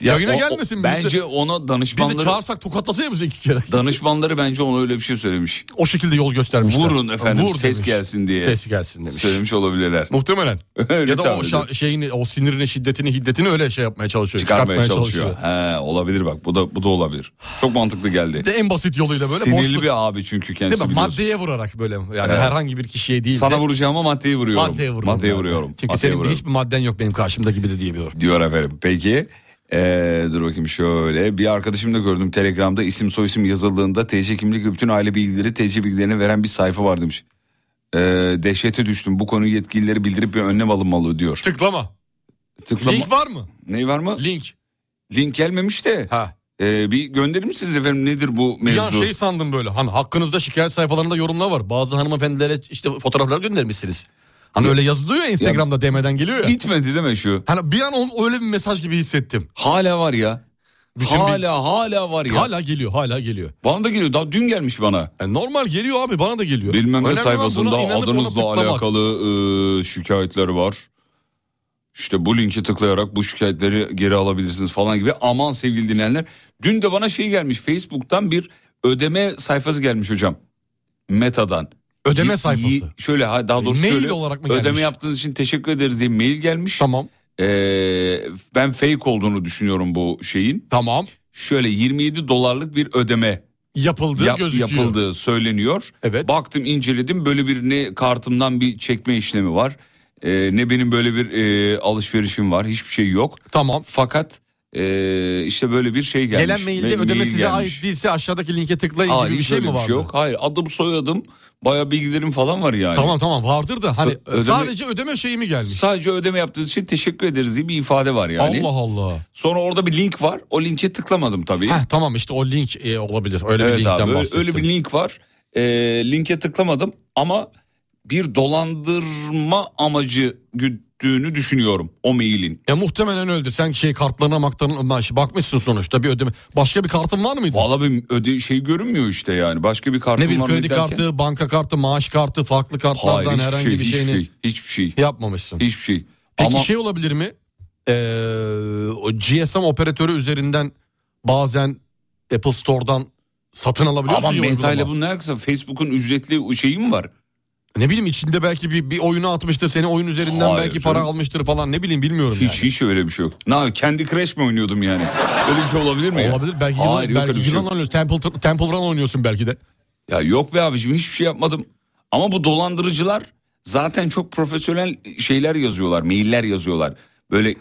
Yayına o- gelmesin. biz de- Bence ona Biz de danışmanları... çağırsak tokatlasın ya bizi iki kere. [LAUGHS] Danışmanları bence ona öyle bir şey söylemiş. O şekilde yol göstermişler. Vurun efendim Vur ses demiş. gelsin diye. Ses gelsin demiş. Söylemiş olabilirler. Muhtemelen. [LAUGHS] Öyle ya da o şa- şeyini, o sinirini, şiddetini, hiddetini öyle şey yapmaya çalışıyor. çıkarmaya çıkartmaya çalışıyor. He, olabilir bak bu da bu da olabilir. Çok mantıklı geldi. De en basit yoluyla böyle Sinirli boşluk. bir abi çünkü kendisi Değil mi? biliyorsun. Maddeye vurarak böyle yani Evet. herhangi bir kişiye değil. Sana de vuracağıma maddeyi vuruyorum. maddeye vururum. Maddeye vuruyorum. Çünkü Maddeye senin vuruyorum. hiçbir madden yok benim karşımda gibi de diyebiliyorum. Diyor efendim. Peki. Ee, dur bakayım şöyle. Bir arkadaşımda gördüm Telegram'da isim soyisim yazıldığında TC kimlik ve bütün aile bilgileri TC bilgilerini veren bir sayfa var demiş. Ee, dehşete düştüm. Bu konuyu yetkilileri bildirip bir önlem alınmalı diyor. Tıklama. Tıklama. Link var mı? Ne var mı? Link. Link gelmemiş de. Ha. Ee, bir gönderir misiniz efendim nedir bu Bir an mevzu? şey sandım böyle. Hani hakkınızda şikayet sayfalarında yorumlar var. Bazı hanımefendilere işte fotoğraflar göndermişsiniz. Hani öyle yazılıyor ya Instagram'da DM'den geliyor ya. Bitmedi değil mi şu? Hani bir an o- öyle bir mesaj gibi hissettim. Hala var ya. Bütün hala hala var ya. Hala geliyor, hala geliyor. Bana da geliyor. Daha dün gelmiş bana. Yani normal geliyor abi bana da geliyor. Bilmem ne sayfasında adınızla alakalı e, şikayetler var. İşte bu linki tıklayarak bu şikayetleri geri alabilirsiniz falan gibi. Aman sevgili dinleyenler. Dün de bana şey gelmiş. Facebook'tan bir ödeme sayfası gelmiş hocam. Meta'dan. Ödeme sayfası. y- şöyle ha, daha doğrusu Mail şöyle. olarak mı Ödeme gelmiş? yaptığınız için teşekkür ederiz diye mail gelmiş. Tamam. Ee, ben fake olduğunu düşünüyorum bu şeyin. Tamam. Şöyle 27 dolarlık bir ödeme Yapıldığı yap- gözüküyor. yapıldığı söyleniyor. Evet. Baktım inceledim böyle bir ne kartımdan bir çekme işlemi var. Ee, ne benim böyle bir e, alışverişim var hiçbir şey yok. Tamam. Fakat e, işte böyle bir şey gelmiş. Gelen mailde Ma- ödeme mail size gelmiş. ait değilse aşağıdaki linke tıklayın Hayır gibi bir hiç şey öyle mi bir vardı? şey yok. Hayır adım soyadım baya bilgilerim falan var yani. Tamam tamam vardır da hani Ö- ödeme- sadece ödeme şeyi mi gelmiş? Sadece ödeme yaptığınız için teşekkür ederiz diye bir ifade var yani. Allah Allah. Sonra orada bir link var. O linke tıklamadım tabii. Heh, tamam işte o link e, olabilir. Öyle bir Evet linkten abi öyle, bahsettim. öyle bir link var. Ee, linke tıklamadım ama bir dolandırma amacı güttüğünü düşünüyorum o mailin. Ya muhtemelen öldü. Sen şey kartlarına maktan bakmışsın sonuçta bir ödeme. Başka bir kartın var mıydı? Valla bir öde şey görünmüyor işte yani. Başka bir kartım Ne bileyim var kredi derken- kartı, banka kartı, maaş kartı, farklı Hayır kartlardan hiçbir herhangi şey, bir hiçbir şeyini şey, hiçbir şey, yapmamışsın. hiçbir şey. Peki Ama şey olabilir mi? Ee, o GSM operatörü üzerinden bazen Apple Store'dan satın alabiliyorsun ama Meta ile bunun ne alakası? Facebook'un ücretli şeyi mi var? Ne bileyim içinde belki bir, bir oyunu atmıştır seni oyun üzerinden Hayır belki para canım. almıştır falan ne bileyim bilmiyorum Hiç yani. hiç öyle bir şey yok. Ne yapayım, kendi Crash mi oynuyordum yani? Öyle bir şey olabilir mi ya? Olabilir belki Hayır, yılan, yok öyle belki şey yılan yok. oynuyorsun Temple, Temple Run oynuyorsun belki de. Ya yok be abicim hiçbir şey yapmadım. Ama bu dolandırıcılar zaten çok profesyonel şeyler yazıyorlar, mailler yazıyorlar. Böyle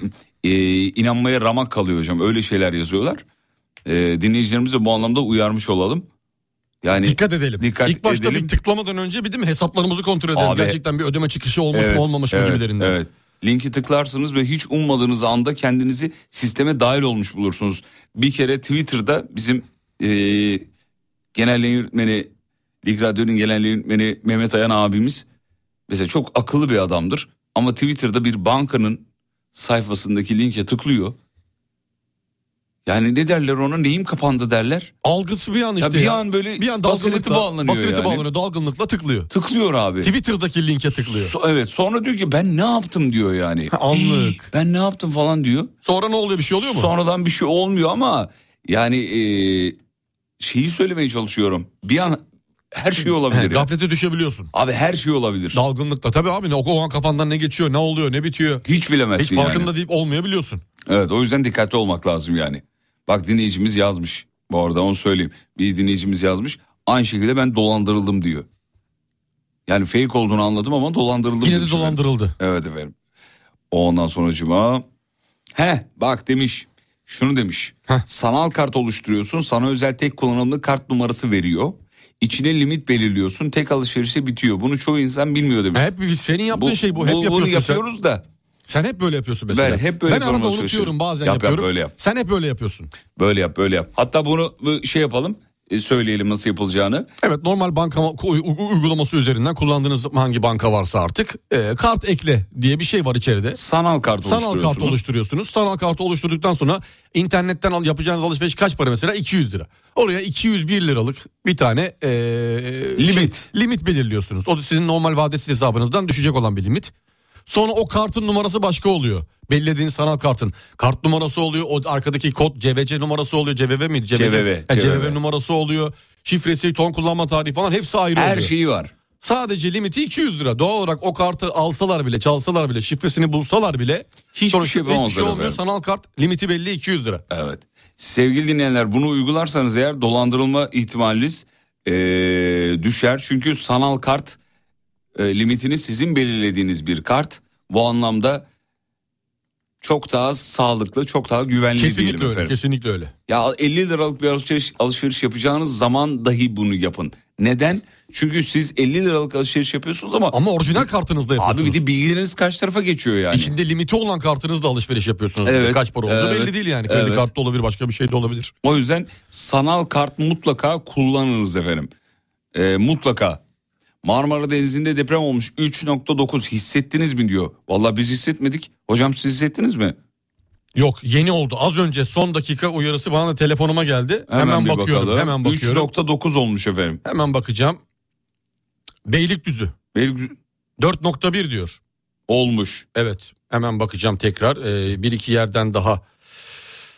e, inanmaya ramak kalıyor hocam. Öyle şeyler yazıyorlar. E, dinleyicilerimiz de bu anlamda uyarmış olalım. Yani Dikkat edelim. Dikkat İlk başta edelim. bir tıklamadan önce bir değil mi hesaplarımızı kontrol edelim. Abi- Gerçekten bir ödeme çıkışı olmuş mu olmamış mı evet, gibilerinden. Evet. Linki tıklarsınız ve hiç ummadığınız anda kendinizi sisteme dahil olmuş bulursunuz. Bir kere Twitter'da bizim e, genel yönetmeni, Lig Radyo'nun genel yönetmeni Mehmet Ayan abimiz mesela çok akıllı bir adamdır. Ama Twitter'da bir bankanın sayfasındaki linke tıklıyor. Yani ne derler ona neyim kapandı derler. Algısı bir an işte bir ya. an böyle bir an dalgınlıkla bağlanıyor basketi yani. bağlanıyor dalgınlıkla tıklıyor. Tıklıyor abi. Twitter'daki linke tıklıyor. So- evet sonra diyor ki ben ne yaptım diyor yani. Anlık. Ben ne yaptım falan diyor. Sonra ne oluyor bir şey oluyor mu? Sonradan bir şey olmuyor ama yani e, şeyi söylemeye çalışıyorum. Bir an her şey He, olabilir. ya. gaflete düşebiliyorsun. Abi her şey olabilir. Dalgınlıkla tabii abi ne, o an kafandan ne geçiyor ne oluyor ne bitiyor. Hiç bilemezsin Hiç farkında yani. deyip olmayabiliyorsun. Evet o yüzden dikkatli olmak lazım yani. Bak dinleyicimiz yazmış. Bu arada onu söyleyeyim. Bir dinleyicimiz yazmış. Aynı şekilde ben dolandırıldım diyor. Yani fake olduğunu anladım ama dolandırıldım. Yine de demiş efendim. dolandırıldı. Evet efendim. Ondan sonra cuma. He bak demiş. Şunu demiş. Heh. Sanal kart oluşturuyorsun. Sana özel tek kullanımlı kart numarası veriyor. İçine limit belirliyorsun. Tek alışverişe bitiyor. Bunu çoğu insan bilmiyor demiş. Hep senin yaptığın şey bu. Hep yapıyorsun bunu sen. yapıyoruz da. Sen hep böyle yapıyorsun mesela. Ben hep böyle Ben arada unutuyorum bazen Yap, yap, yapıyorum. böyle yap. Sen hep böyle yapıyorsun. Böyle yap böyle yap. Hatta bunu bu şey yapalım. e, Söyleyelim nasıl yapılacağını. Evet normal banka uy- uy- uygulaması üzerinden kullandığınız hangi banka varsa artık e, kart ekle diye bir şey var içeride. Sanal kart Sanal kart oluşturuyorsunuz. oluşturuyorsunuz. Sanal kartı oluşturduktan sonra internetten al, yapacağınız alışveriş kaç para mesela? 200 lira. Oraya 201 liralık bir tane e, Limit. şey- limit belirliyorsunuz. O da sizin normal vadesiz hesabınızdan düşecek olan bir limit. Sonra o kartın numarası başka oluyor. Belirlediğiniz sanal kartın kart numarası oluyor. O arkadaki kod CVC numarası oluyor. CVV miydi? CVV, Ha, CVV CVV. numarası oluyor. Şifresi, ton kullanma tarihi falan hepsi ayrı Her oluyor. şeyi var. Sadece limiti 200 lira. Doğal olarak o kartı alsalar bile, çalsalar bile, şifresini bulsalar bile Hiçbir sonuçta şey hiçbir şey olmuyor. efendim. Sanal kart limiti belli 200 lira. Evet. Sevgili dinleyenler bunu uygularsanız eğer dolandırılma ihtimaliniz e, düşer. Çünkü sanal kart e, limitini sizin belirlediğiniz bir kart. Bu anlamda çok daha sağlıklı, çok daha güvenli diyelim Kesinlikle öyle, efendim. kesinlikle öyle. Ya 50 liralık bir alışveriş, alışveriş yapacağınız zaman dahi bunu yapın. Neden? Çünkü siz 50 liralık alışveriş yapıyorsunuz ama Ama orijinal kartınızda yapıyorsunuz. abi bir de bilgileriniz kaç tarafa geçiyor yani. İçinde limiti olan kartınızla alışveriş yapıyorsunuz. Evet, Kaç para olduğu evet, belli değil yani. Kredi evet. kartı olabilir, başka bir şey de olabilir. O yüzden sanal kart mutlaka kullanınız efendim. Ee, mutlaka. Marmara Denizi'nde deprem olmuş 3.9 hissettiniz mi diyor. Vallahi biz hissetmedik. Hocam siz hissettiniz mi? Yok yeni oldu. Az önce son dakika uyarısı bana da telefonuma geldi. Hemen, bir bakıyorum. bakalım. Hemen bakıyorum. 3.9 olmuş efendim. Hemen bakacağım. Beylikdüzü Beylikdüzü 4.1 diyor. olmuş. Evet hemen bakacağım tekrar. Ee, bir iki yerden daha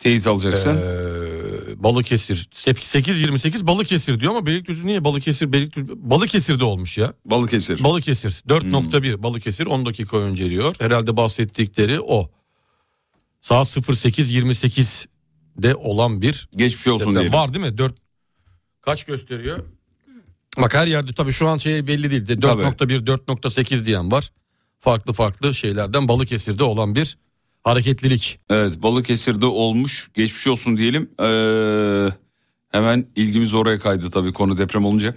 Teyit alacaksın. Ee, Balıkesir 8.28 Balıkesir diyor ama Beylikdüzü niye Balıkesir Beylikdüzü Balıkesir'de olmuş ya. Balıkesir. Balıkesir 4.1 Balıkesir 10 dakika önce diyor. Herhalde bahsettikleri o. Saat 08.28'de olan bir Geçmiş olsun diyelim. var değil mi? 4 kaç gösteriyor? Bak her yerde tabii şu an şey belli değil. De Tabii. 4.1 4.8 diyen var. Farklı farklı şeylerden Balıkesir'de olan bir hareketlilik. Evet Balıkesir'de olmuş. Geçmiş olsun diyelim. Ee, hemen ilgimiz oraya kaydı tabii konu deprem olunca.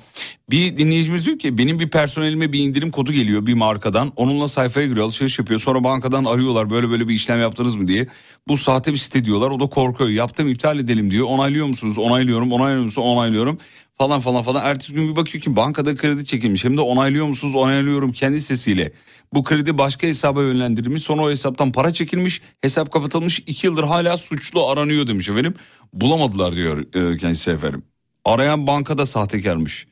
Bir dinleyicimiz diyor ki benim bir personelime bir indirim kodu geliyor bir markadan. Onunla sayfaya giriyor alışveriş yapıyor. Sonra bankadan arıyorlar böyle böyle bir işlem yaptınız mı diye. Bu sahte bir site diyorlar. O da korkuyor. Yaptım iptal edelim diyor. Onaylıyor musunuz? Onaylıyorum. Onaylıyor musunuz? Onaylıyorum. Falan falan falan. Ertesi gün bir bakıyor ki bankada kredi çekilmiş. Hem de onaylıyor musunuz? Onaylıyorum kendi sesiyle. Bu kredi başka hesaba yönlendirilmiş. Sonra o hesaptan para çekilmiş. Hesap kapatılmış. iki yıldır hala suçlu aranıyor demiş efendim. Bulamadılar diyor e, kendisi efendim. Arayan bankada sahtekarmış.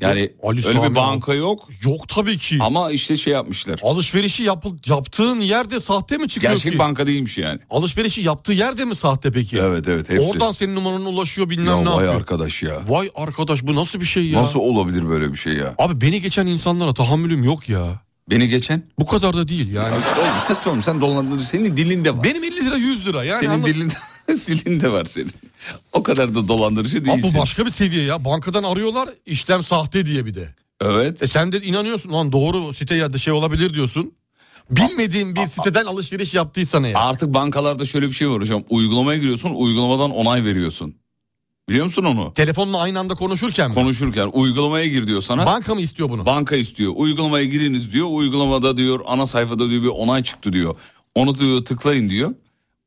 Yani Ali öyle Sami bir banka yok Yok tabii ki. ama işte şey yapmışlar. Alışverişi yapı, yaptığın yerde sahte mi çıkıyor Gerçek ki? banka değilmiş yani. Alışverişi yaptığı yerde mi sahte peki? Evet evet hepsi. Oradan senin numaranı ulaşıyor bilmem ya ne vay yapıyor. arkadaş ya. Vay arkadaş bu nasıl bir şey ya? Nasıl olabilir böyle bir şey ya? Abi beni geçen insanlara tahammülüm yok ya. Beni geçen? Bu kadar da değil yani. Oğlum ses oğlum sen dolandırıcı senin dilinde var. Benim 50 lira 100 lira yani. senin anla- dilinde [LAUGHS] dilinde var senin. O kadar da dolandırıcı Abi değilsin. bu başka bir seviye ya. Bankadan arıyorlar işlem sahte diye bir de. Evet. E sen de inanıyorsun lan doğru site ya da şey olabilir diyorsun. Bilmediğin bir siteden alışveriş yaptıysan eğer. Artık bankalarda şöyle bir şey var hocam. Uygulamaya giriyorsun uygulamadan onay veriyorsun. Biliyor musun onu? Telefonla aynı anda konuşurken mi? Konuşurken uygulamaya gir diyor sana. Banka mı istiyor bunu? Banka istiyor. Uygulamaya giriniz diyor. Uygulamada diyor ana sayfada diyor bir onay çıktı diyor. Onu diyor tıklayın diyor.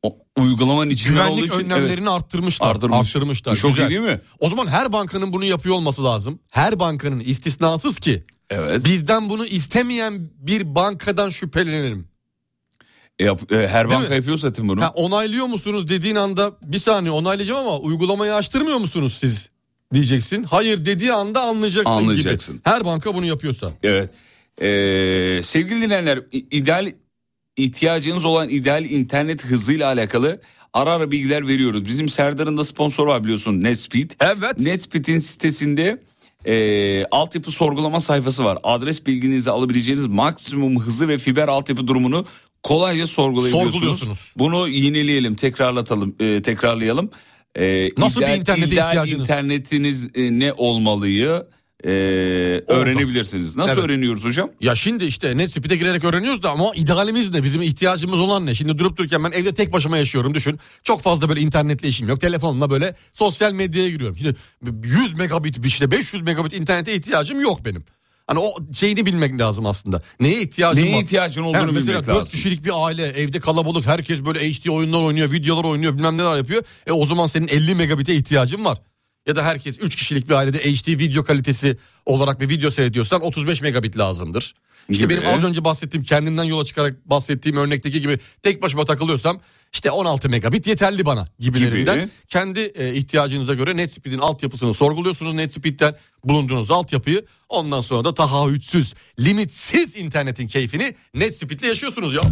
O, uygulamanın olduğu Güvenlik için. önlemlerini evet. arttırmışlar. Arttırmış. Arttırmışlar. Çok Güzel. iyi değil mi? O zaman her bankanın bunu yapıyor olması lazım. Her bankanın istisnasız ki. Evet. Bizden bunu istemeyen bir bankadan şüphelenelim. E, yap- e, her Değil banka mi? yapıyor zaten bunu. Ha, onaylıyor musunuz dediğin anda bir saniye onaylayacağım ama uygulamayı açtırmıyor musunuz siz diyeceksin. Hayır dediği anda anlayacaksın, Anlayacaksın. gibi. Her banka bunu yapıyorsa. Evet. Ee, sevgili dinleyenler ideal ihtiyacınız olan ideal internet hızıyla alakalı ara ara bilgiler veriyoruz. Bizim Serdar'ın da sponsor var biliyorsun Netspeed. Evet. Netspeed'in sitesinde e, altyapı sorgulama sayfası var. Adres bilginizi alabileceğiniz maksimum hızı ve fiber altyapı durumunu kolayca sorgulayabiliyorsunuz. Sorguluyorsunuz. Bunu yineleyelim, tekrarlatalım, e, tekrarlayalım. E, Nasıl bir internete ideal ihtiyacınız? internetiniz e, ne olmalıyı e, öğrenebilirsiniz. Nasıl Evet. öğreniyoruz hocam? Ya şimdi işte Netspeed'e girerek öğreniyoruz da ama idealimiz ne? Bizim ihtiyacımız olan ne? Şimdi durup dururken ben evde tek başıma yaşıyorum düşün. Çok fazla böyle internetle işim yok. Telefonla böyle sosyal medyaya giriyorum. Şimdi 100 megabit işte 500 megabit internete ihtiyacım yok benim. Hani o şeyini bilmek lazım aslında. Neye ihtiyacın Neye var? ihtiyacın olduğunu Yani mesela bilmek 4 lazım. kişilik bir aile evde kalabalık herkes böyle HD oyunlar oynuyor videolar oynuyor bilmem neler yapıyor. E o zaman senin 50 megabite ihtiyacın var. Ya da herkes 3 kişilik bir ailede HD video kalitesi olarak bir video seyrediyorsan 35 megabit lazımdır. İşte Gibi. benim az önce bahsettiğim kendimden yola çıkarak bahsettiğim örnekteki gibi tek başıma takılıyorsam işte 16 megabit yeterli bana gibilerinden. Gibi. Kendi e, ihtiyacınıza göre Netspeed'in altyapısını sorguluyorsunuz. Netspeed'den bulunduğunuz altyapıyı ondan sonra da taahhütsüz, limitsiz internetin keyfini Netspeed'le yaşıyorsunuz ya.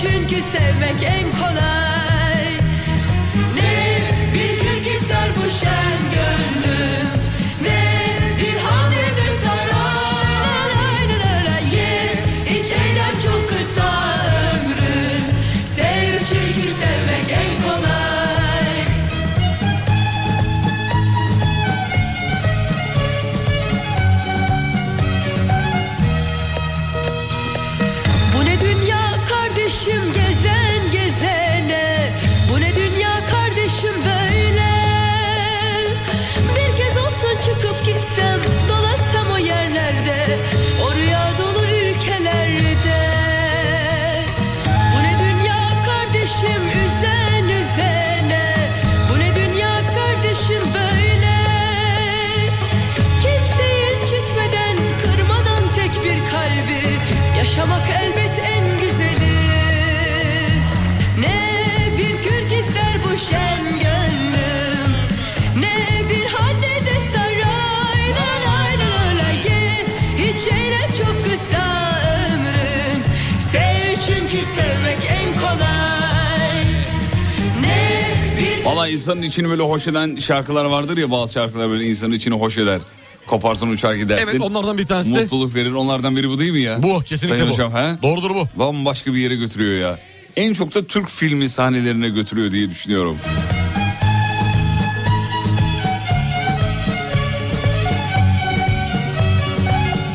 Çünkü sevmek en kolay Valla insanın içini böyle hoş eden şarkılar vardır ya bazı şarkılar böyle insanın içini hoş eder. Koparsın uçar gidersin. Evet onlardan bir tanesi de Mutluluk verir. Onlardan biri bu değil mi ya? bu kesinlikle Sayın bu. hocam he? Doğrudur bu. Bambaşka bir yere götürüyor ya. En çok da Türk filmi sahnelerine götürüyor diye düşünüyorum.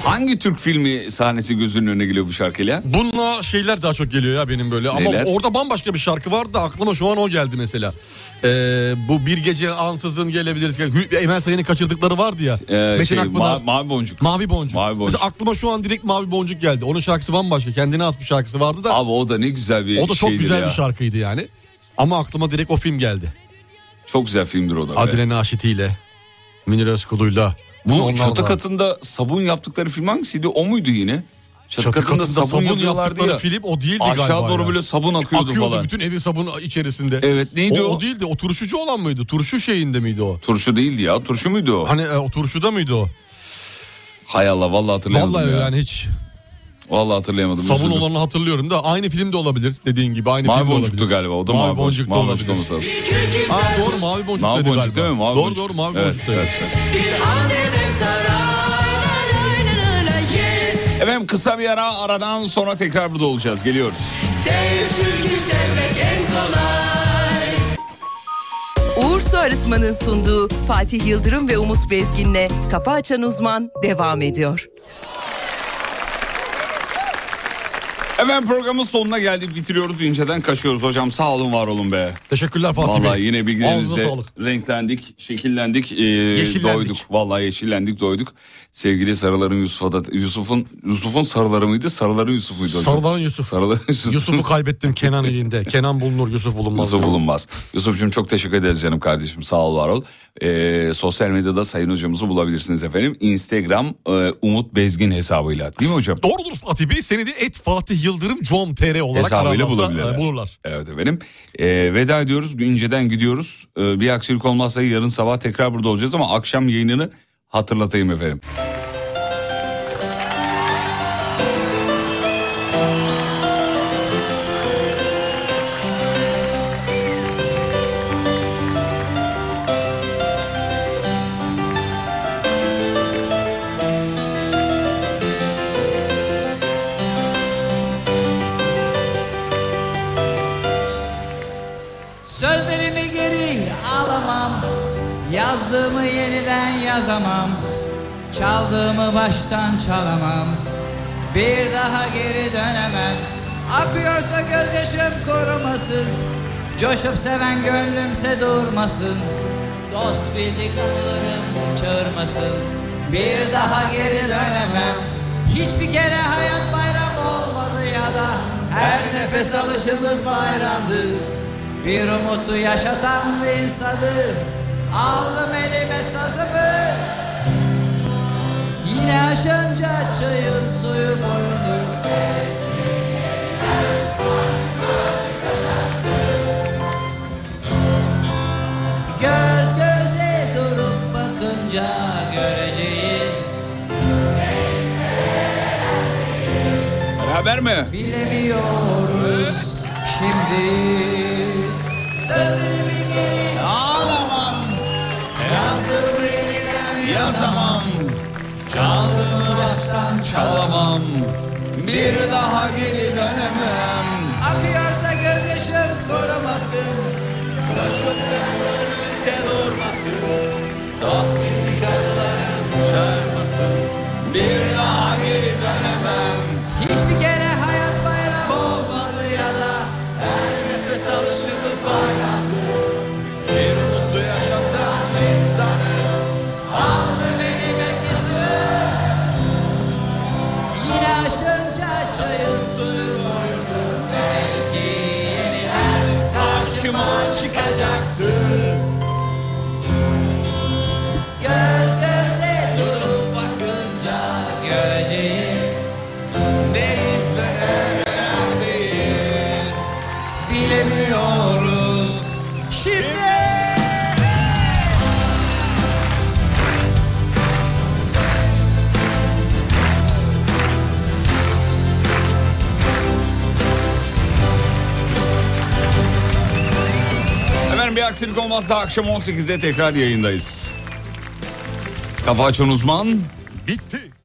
Hangi Türk filmi sahnesi gözünün önüne geliyor bu şarkıyla? Bununla şeyler daha çok geliyor ya benim böyle. Ama Neler? orada bambaşka bir şarkı vardı da aklıma şu an o geldi mesela. Ee, bu bir gece ansızın gelebiliriz. Emel Sayın'ı kaçırdıkları vardı ya. Ee, Metin şey, Akpınar. Ma- Mavi Boncuk. Mavi Boncuk. Mavi Boncuk. Mesela aklıma şu an direkt Mavi Boncuk geldi. Onun şarkısı bambaşka. Kendine has bir şarkısı vardı da. Abi o da ne güzel bir o da çok güzel ya. bir şarkıydı yani. Ama aklıma direkt o film geldi. Çok güzel filmdir o da. Adile Naşiti ile Münir Özkul'uyla. Bu çatı da- katında sabun yaptıkları film hangisiydi? O muydu yine? Çatı, katında, sabun, yapıyorlardı yaptıkları ya. film o değildi Aşağı galiba doğru ya. böyle sabun akıyordu, Akıyordu falan. bütün evin sabun içerisinde. Evet neydi o? o? O değildi o turşucu olan mıydı? Turşu şeyinde miydi o? Turşu değildi ya. Turşu muydu o? Hani e, o turşuda mıydı o? Hay Allah vallahi hatırlayamadım Vallahi ya. öyle yani hiç Vallahi hatırlayamadım. sabun dilerim. olanı hatırlıyorum da aynı filmde olabilir dediğin gibi aynı Mavi filmde boncuktu olabilir. galiba. O da mavi, boncuk. da Mavi boncuk olması lazım. Aa doğru mavi boncuk Mavi dedi boncuk galiba. değil mi? Mavi doğru boncuk. doğru mavi Evet, boncuk dedi. evet, Efendim kısa bir ara aradan sonra tekrar burada olacağız. Geliyoruz. Uğur Su Arıtma'nın sunduğu Fatih Yıldırım ve Umut Bezgin'le Kafa Açan Uzman devam ediyor. Efendim programın sonuna geldik bitiriyoruz. İnceden kaçıyoruz hocam. Sağ olun var olun be. Teşekkürler Fatih Vallahi Bey. yine Ağzınıza bilgilerinizle renklendik, şekillendik, e, Yeşillendik. doyduk. Vallahi yeşillendik, doyduk. Sevgili sarıların Yusuf'a da Yusuf'un Yusuf'un sarıları mıydı? Sarıların Yusuf muydu hocam? Sarıların Yusuf. Sarıların Yusuf. [LAUGHS] Yusuf'u kaybettim Kenan elinde. Kenan bulunur Yusuf bulunmaz. Yusuf bulunmaz. Yusuf'cum çok teşekkür ederiz canım kardeşim. Sağ ol var ol. Ee, sosyal medyada Sayın Hocamızı bulabilirsiniz efendim. Instagram e, Umut Bezgin hesabıyla. Değil mi hocam? Doğrudur Fatih Bey. Seni de et Fatih Yıldırım com.tr olarak Hesabıyla aramazsa bulabilirler. e, bulurlar. Evet efendim. Ee, veda ediyoruz. İnceden gidiyoruz. Ee, bir aksilik olmazsa yarın sabah tekrar burada olacağız ama akşam yayınını hatırlatayım efendim. Yazamam. Çaldığımı baştan çalamam. Bir daha geri dönemem. Akıyorsa gözyaşım korumasın. Coşup seven gönlümse durmasın. Dost bildik anılarım çağırmasın. Bir daha geri dönemem. Hiçbir kere hayat bayram olmadı ya da Her nefes alışımız bayramdı. Bir umutu yaşatan insanı Aldım elime sazımı Yine aşınca çayın suyu boyunu Göz göze durup bakınca göreceğiz. Beraber mi? Bilemiyoruz şimdi. Sözlerimi geri Yeniden yazamam Çaldığımı baştan çalamam. Bir daha geri dönemem. Akıyorsa gözyaşım korumasın. Koşup önümüze durmasın Dost bildik anılarım çağırmasın Bir daha geri dönemem. Hiçbir kere hayat bayram olmadı ya da. Her nefes alışımız bayramdı aksilik olmazsa akşam 18'de tekrar yayındayız. Kafa açan uzman Bitti.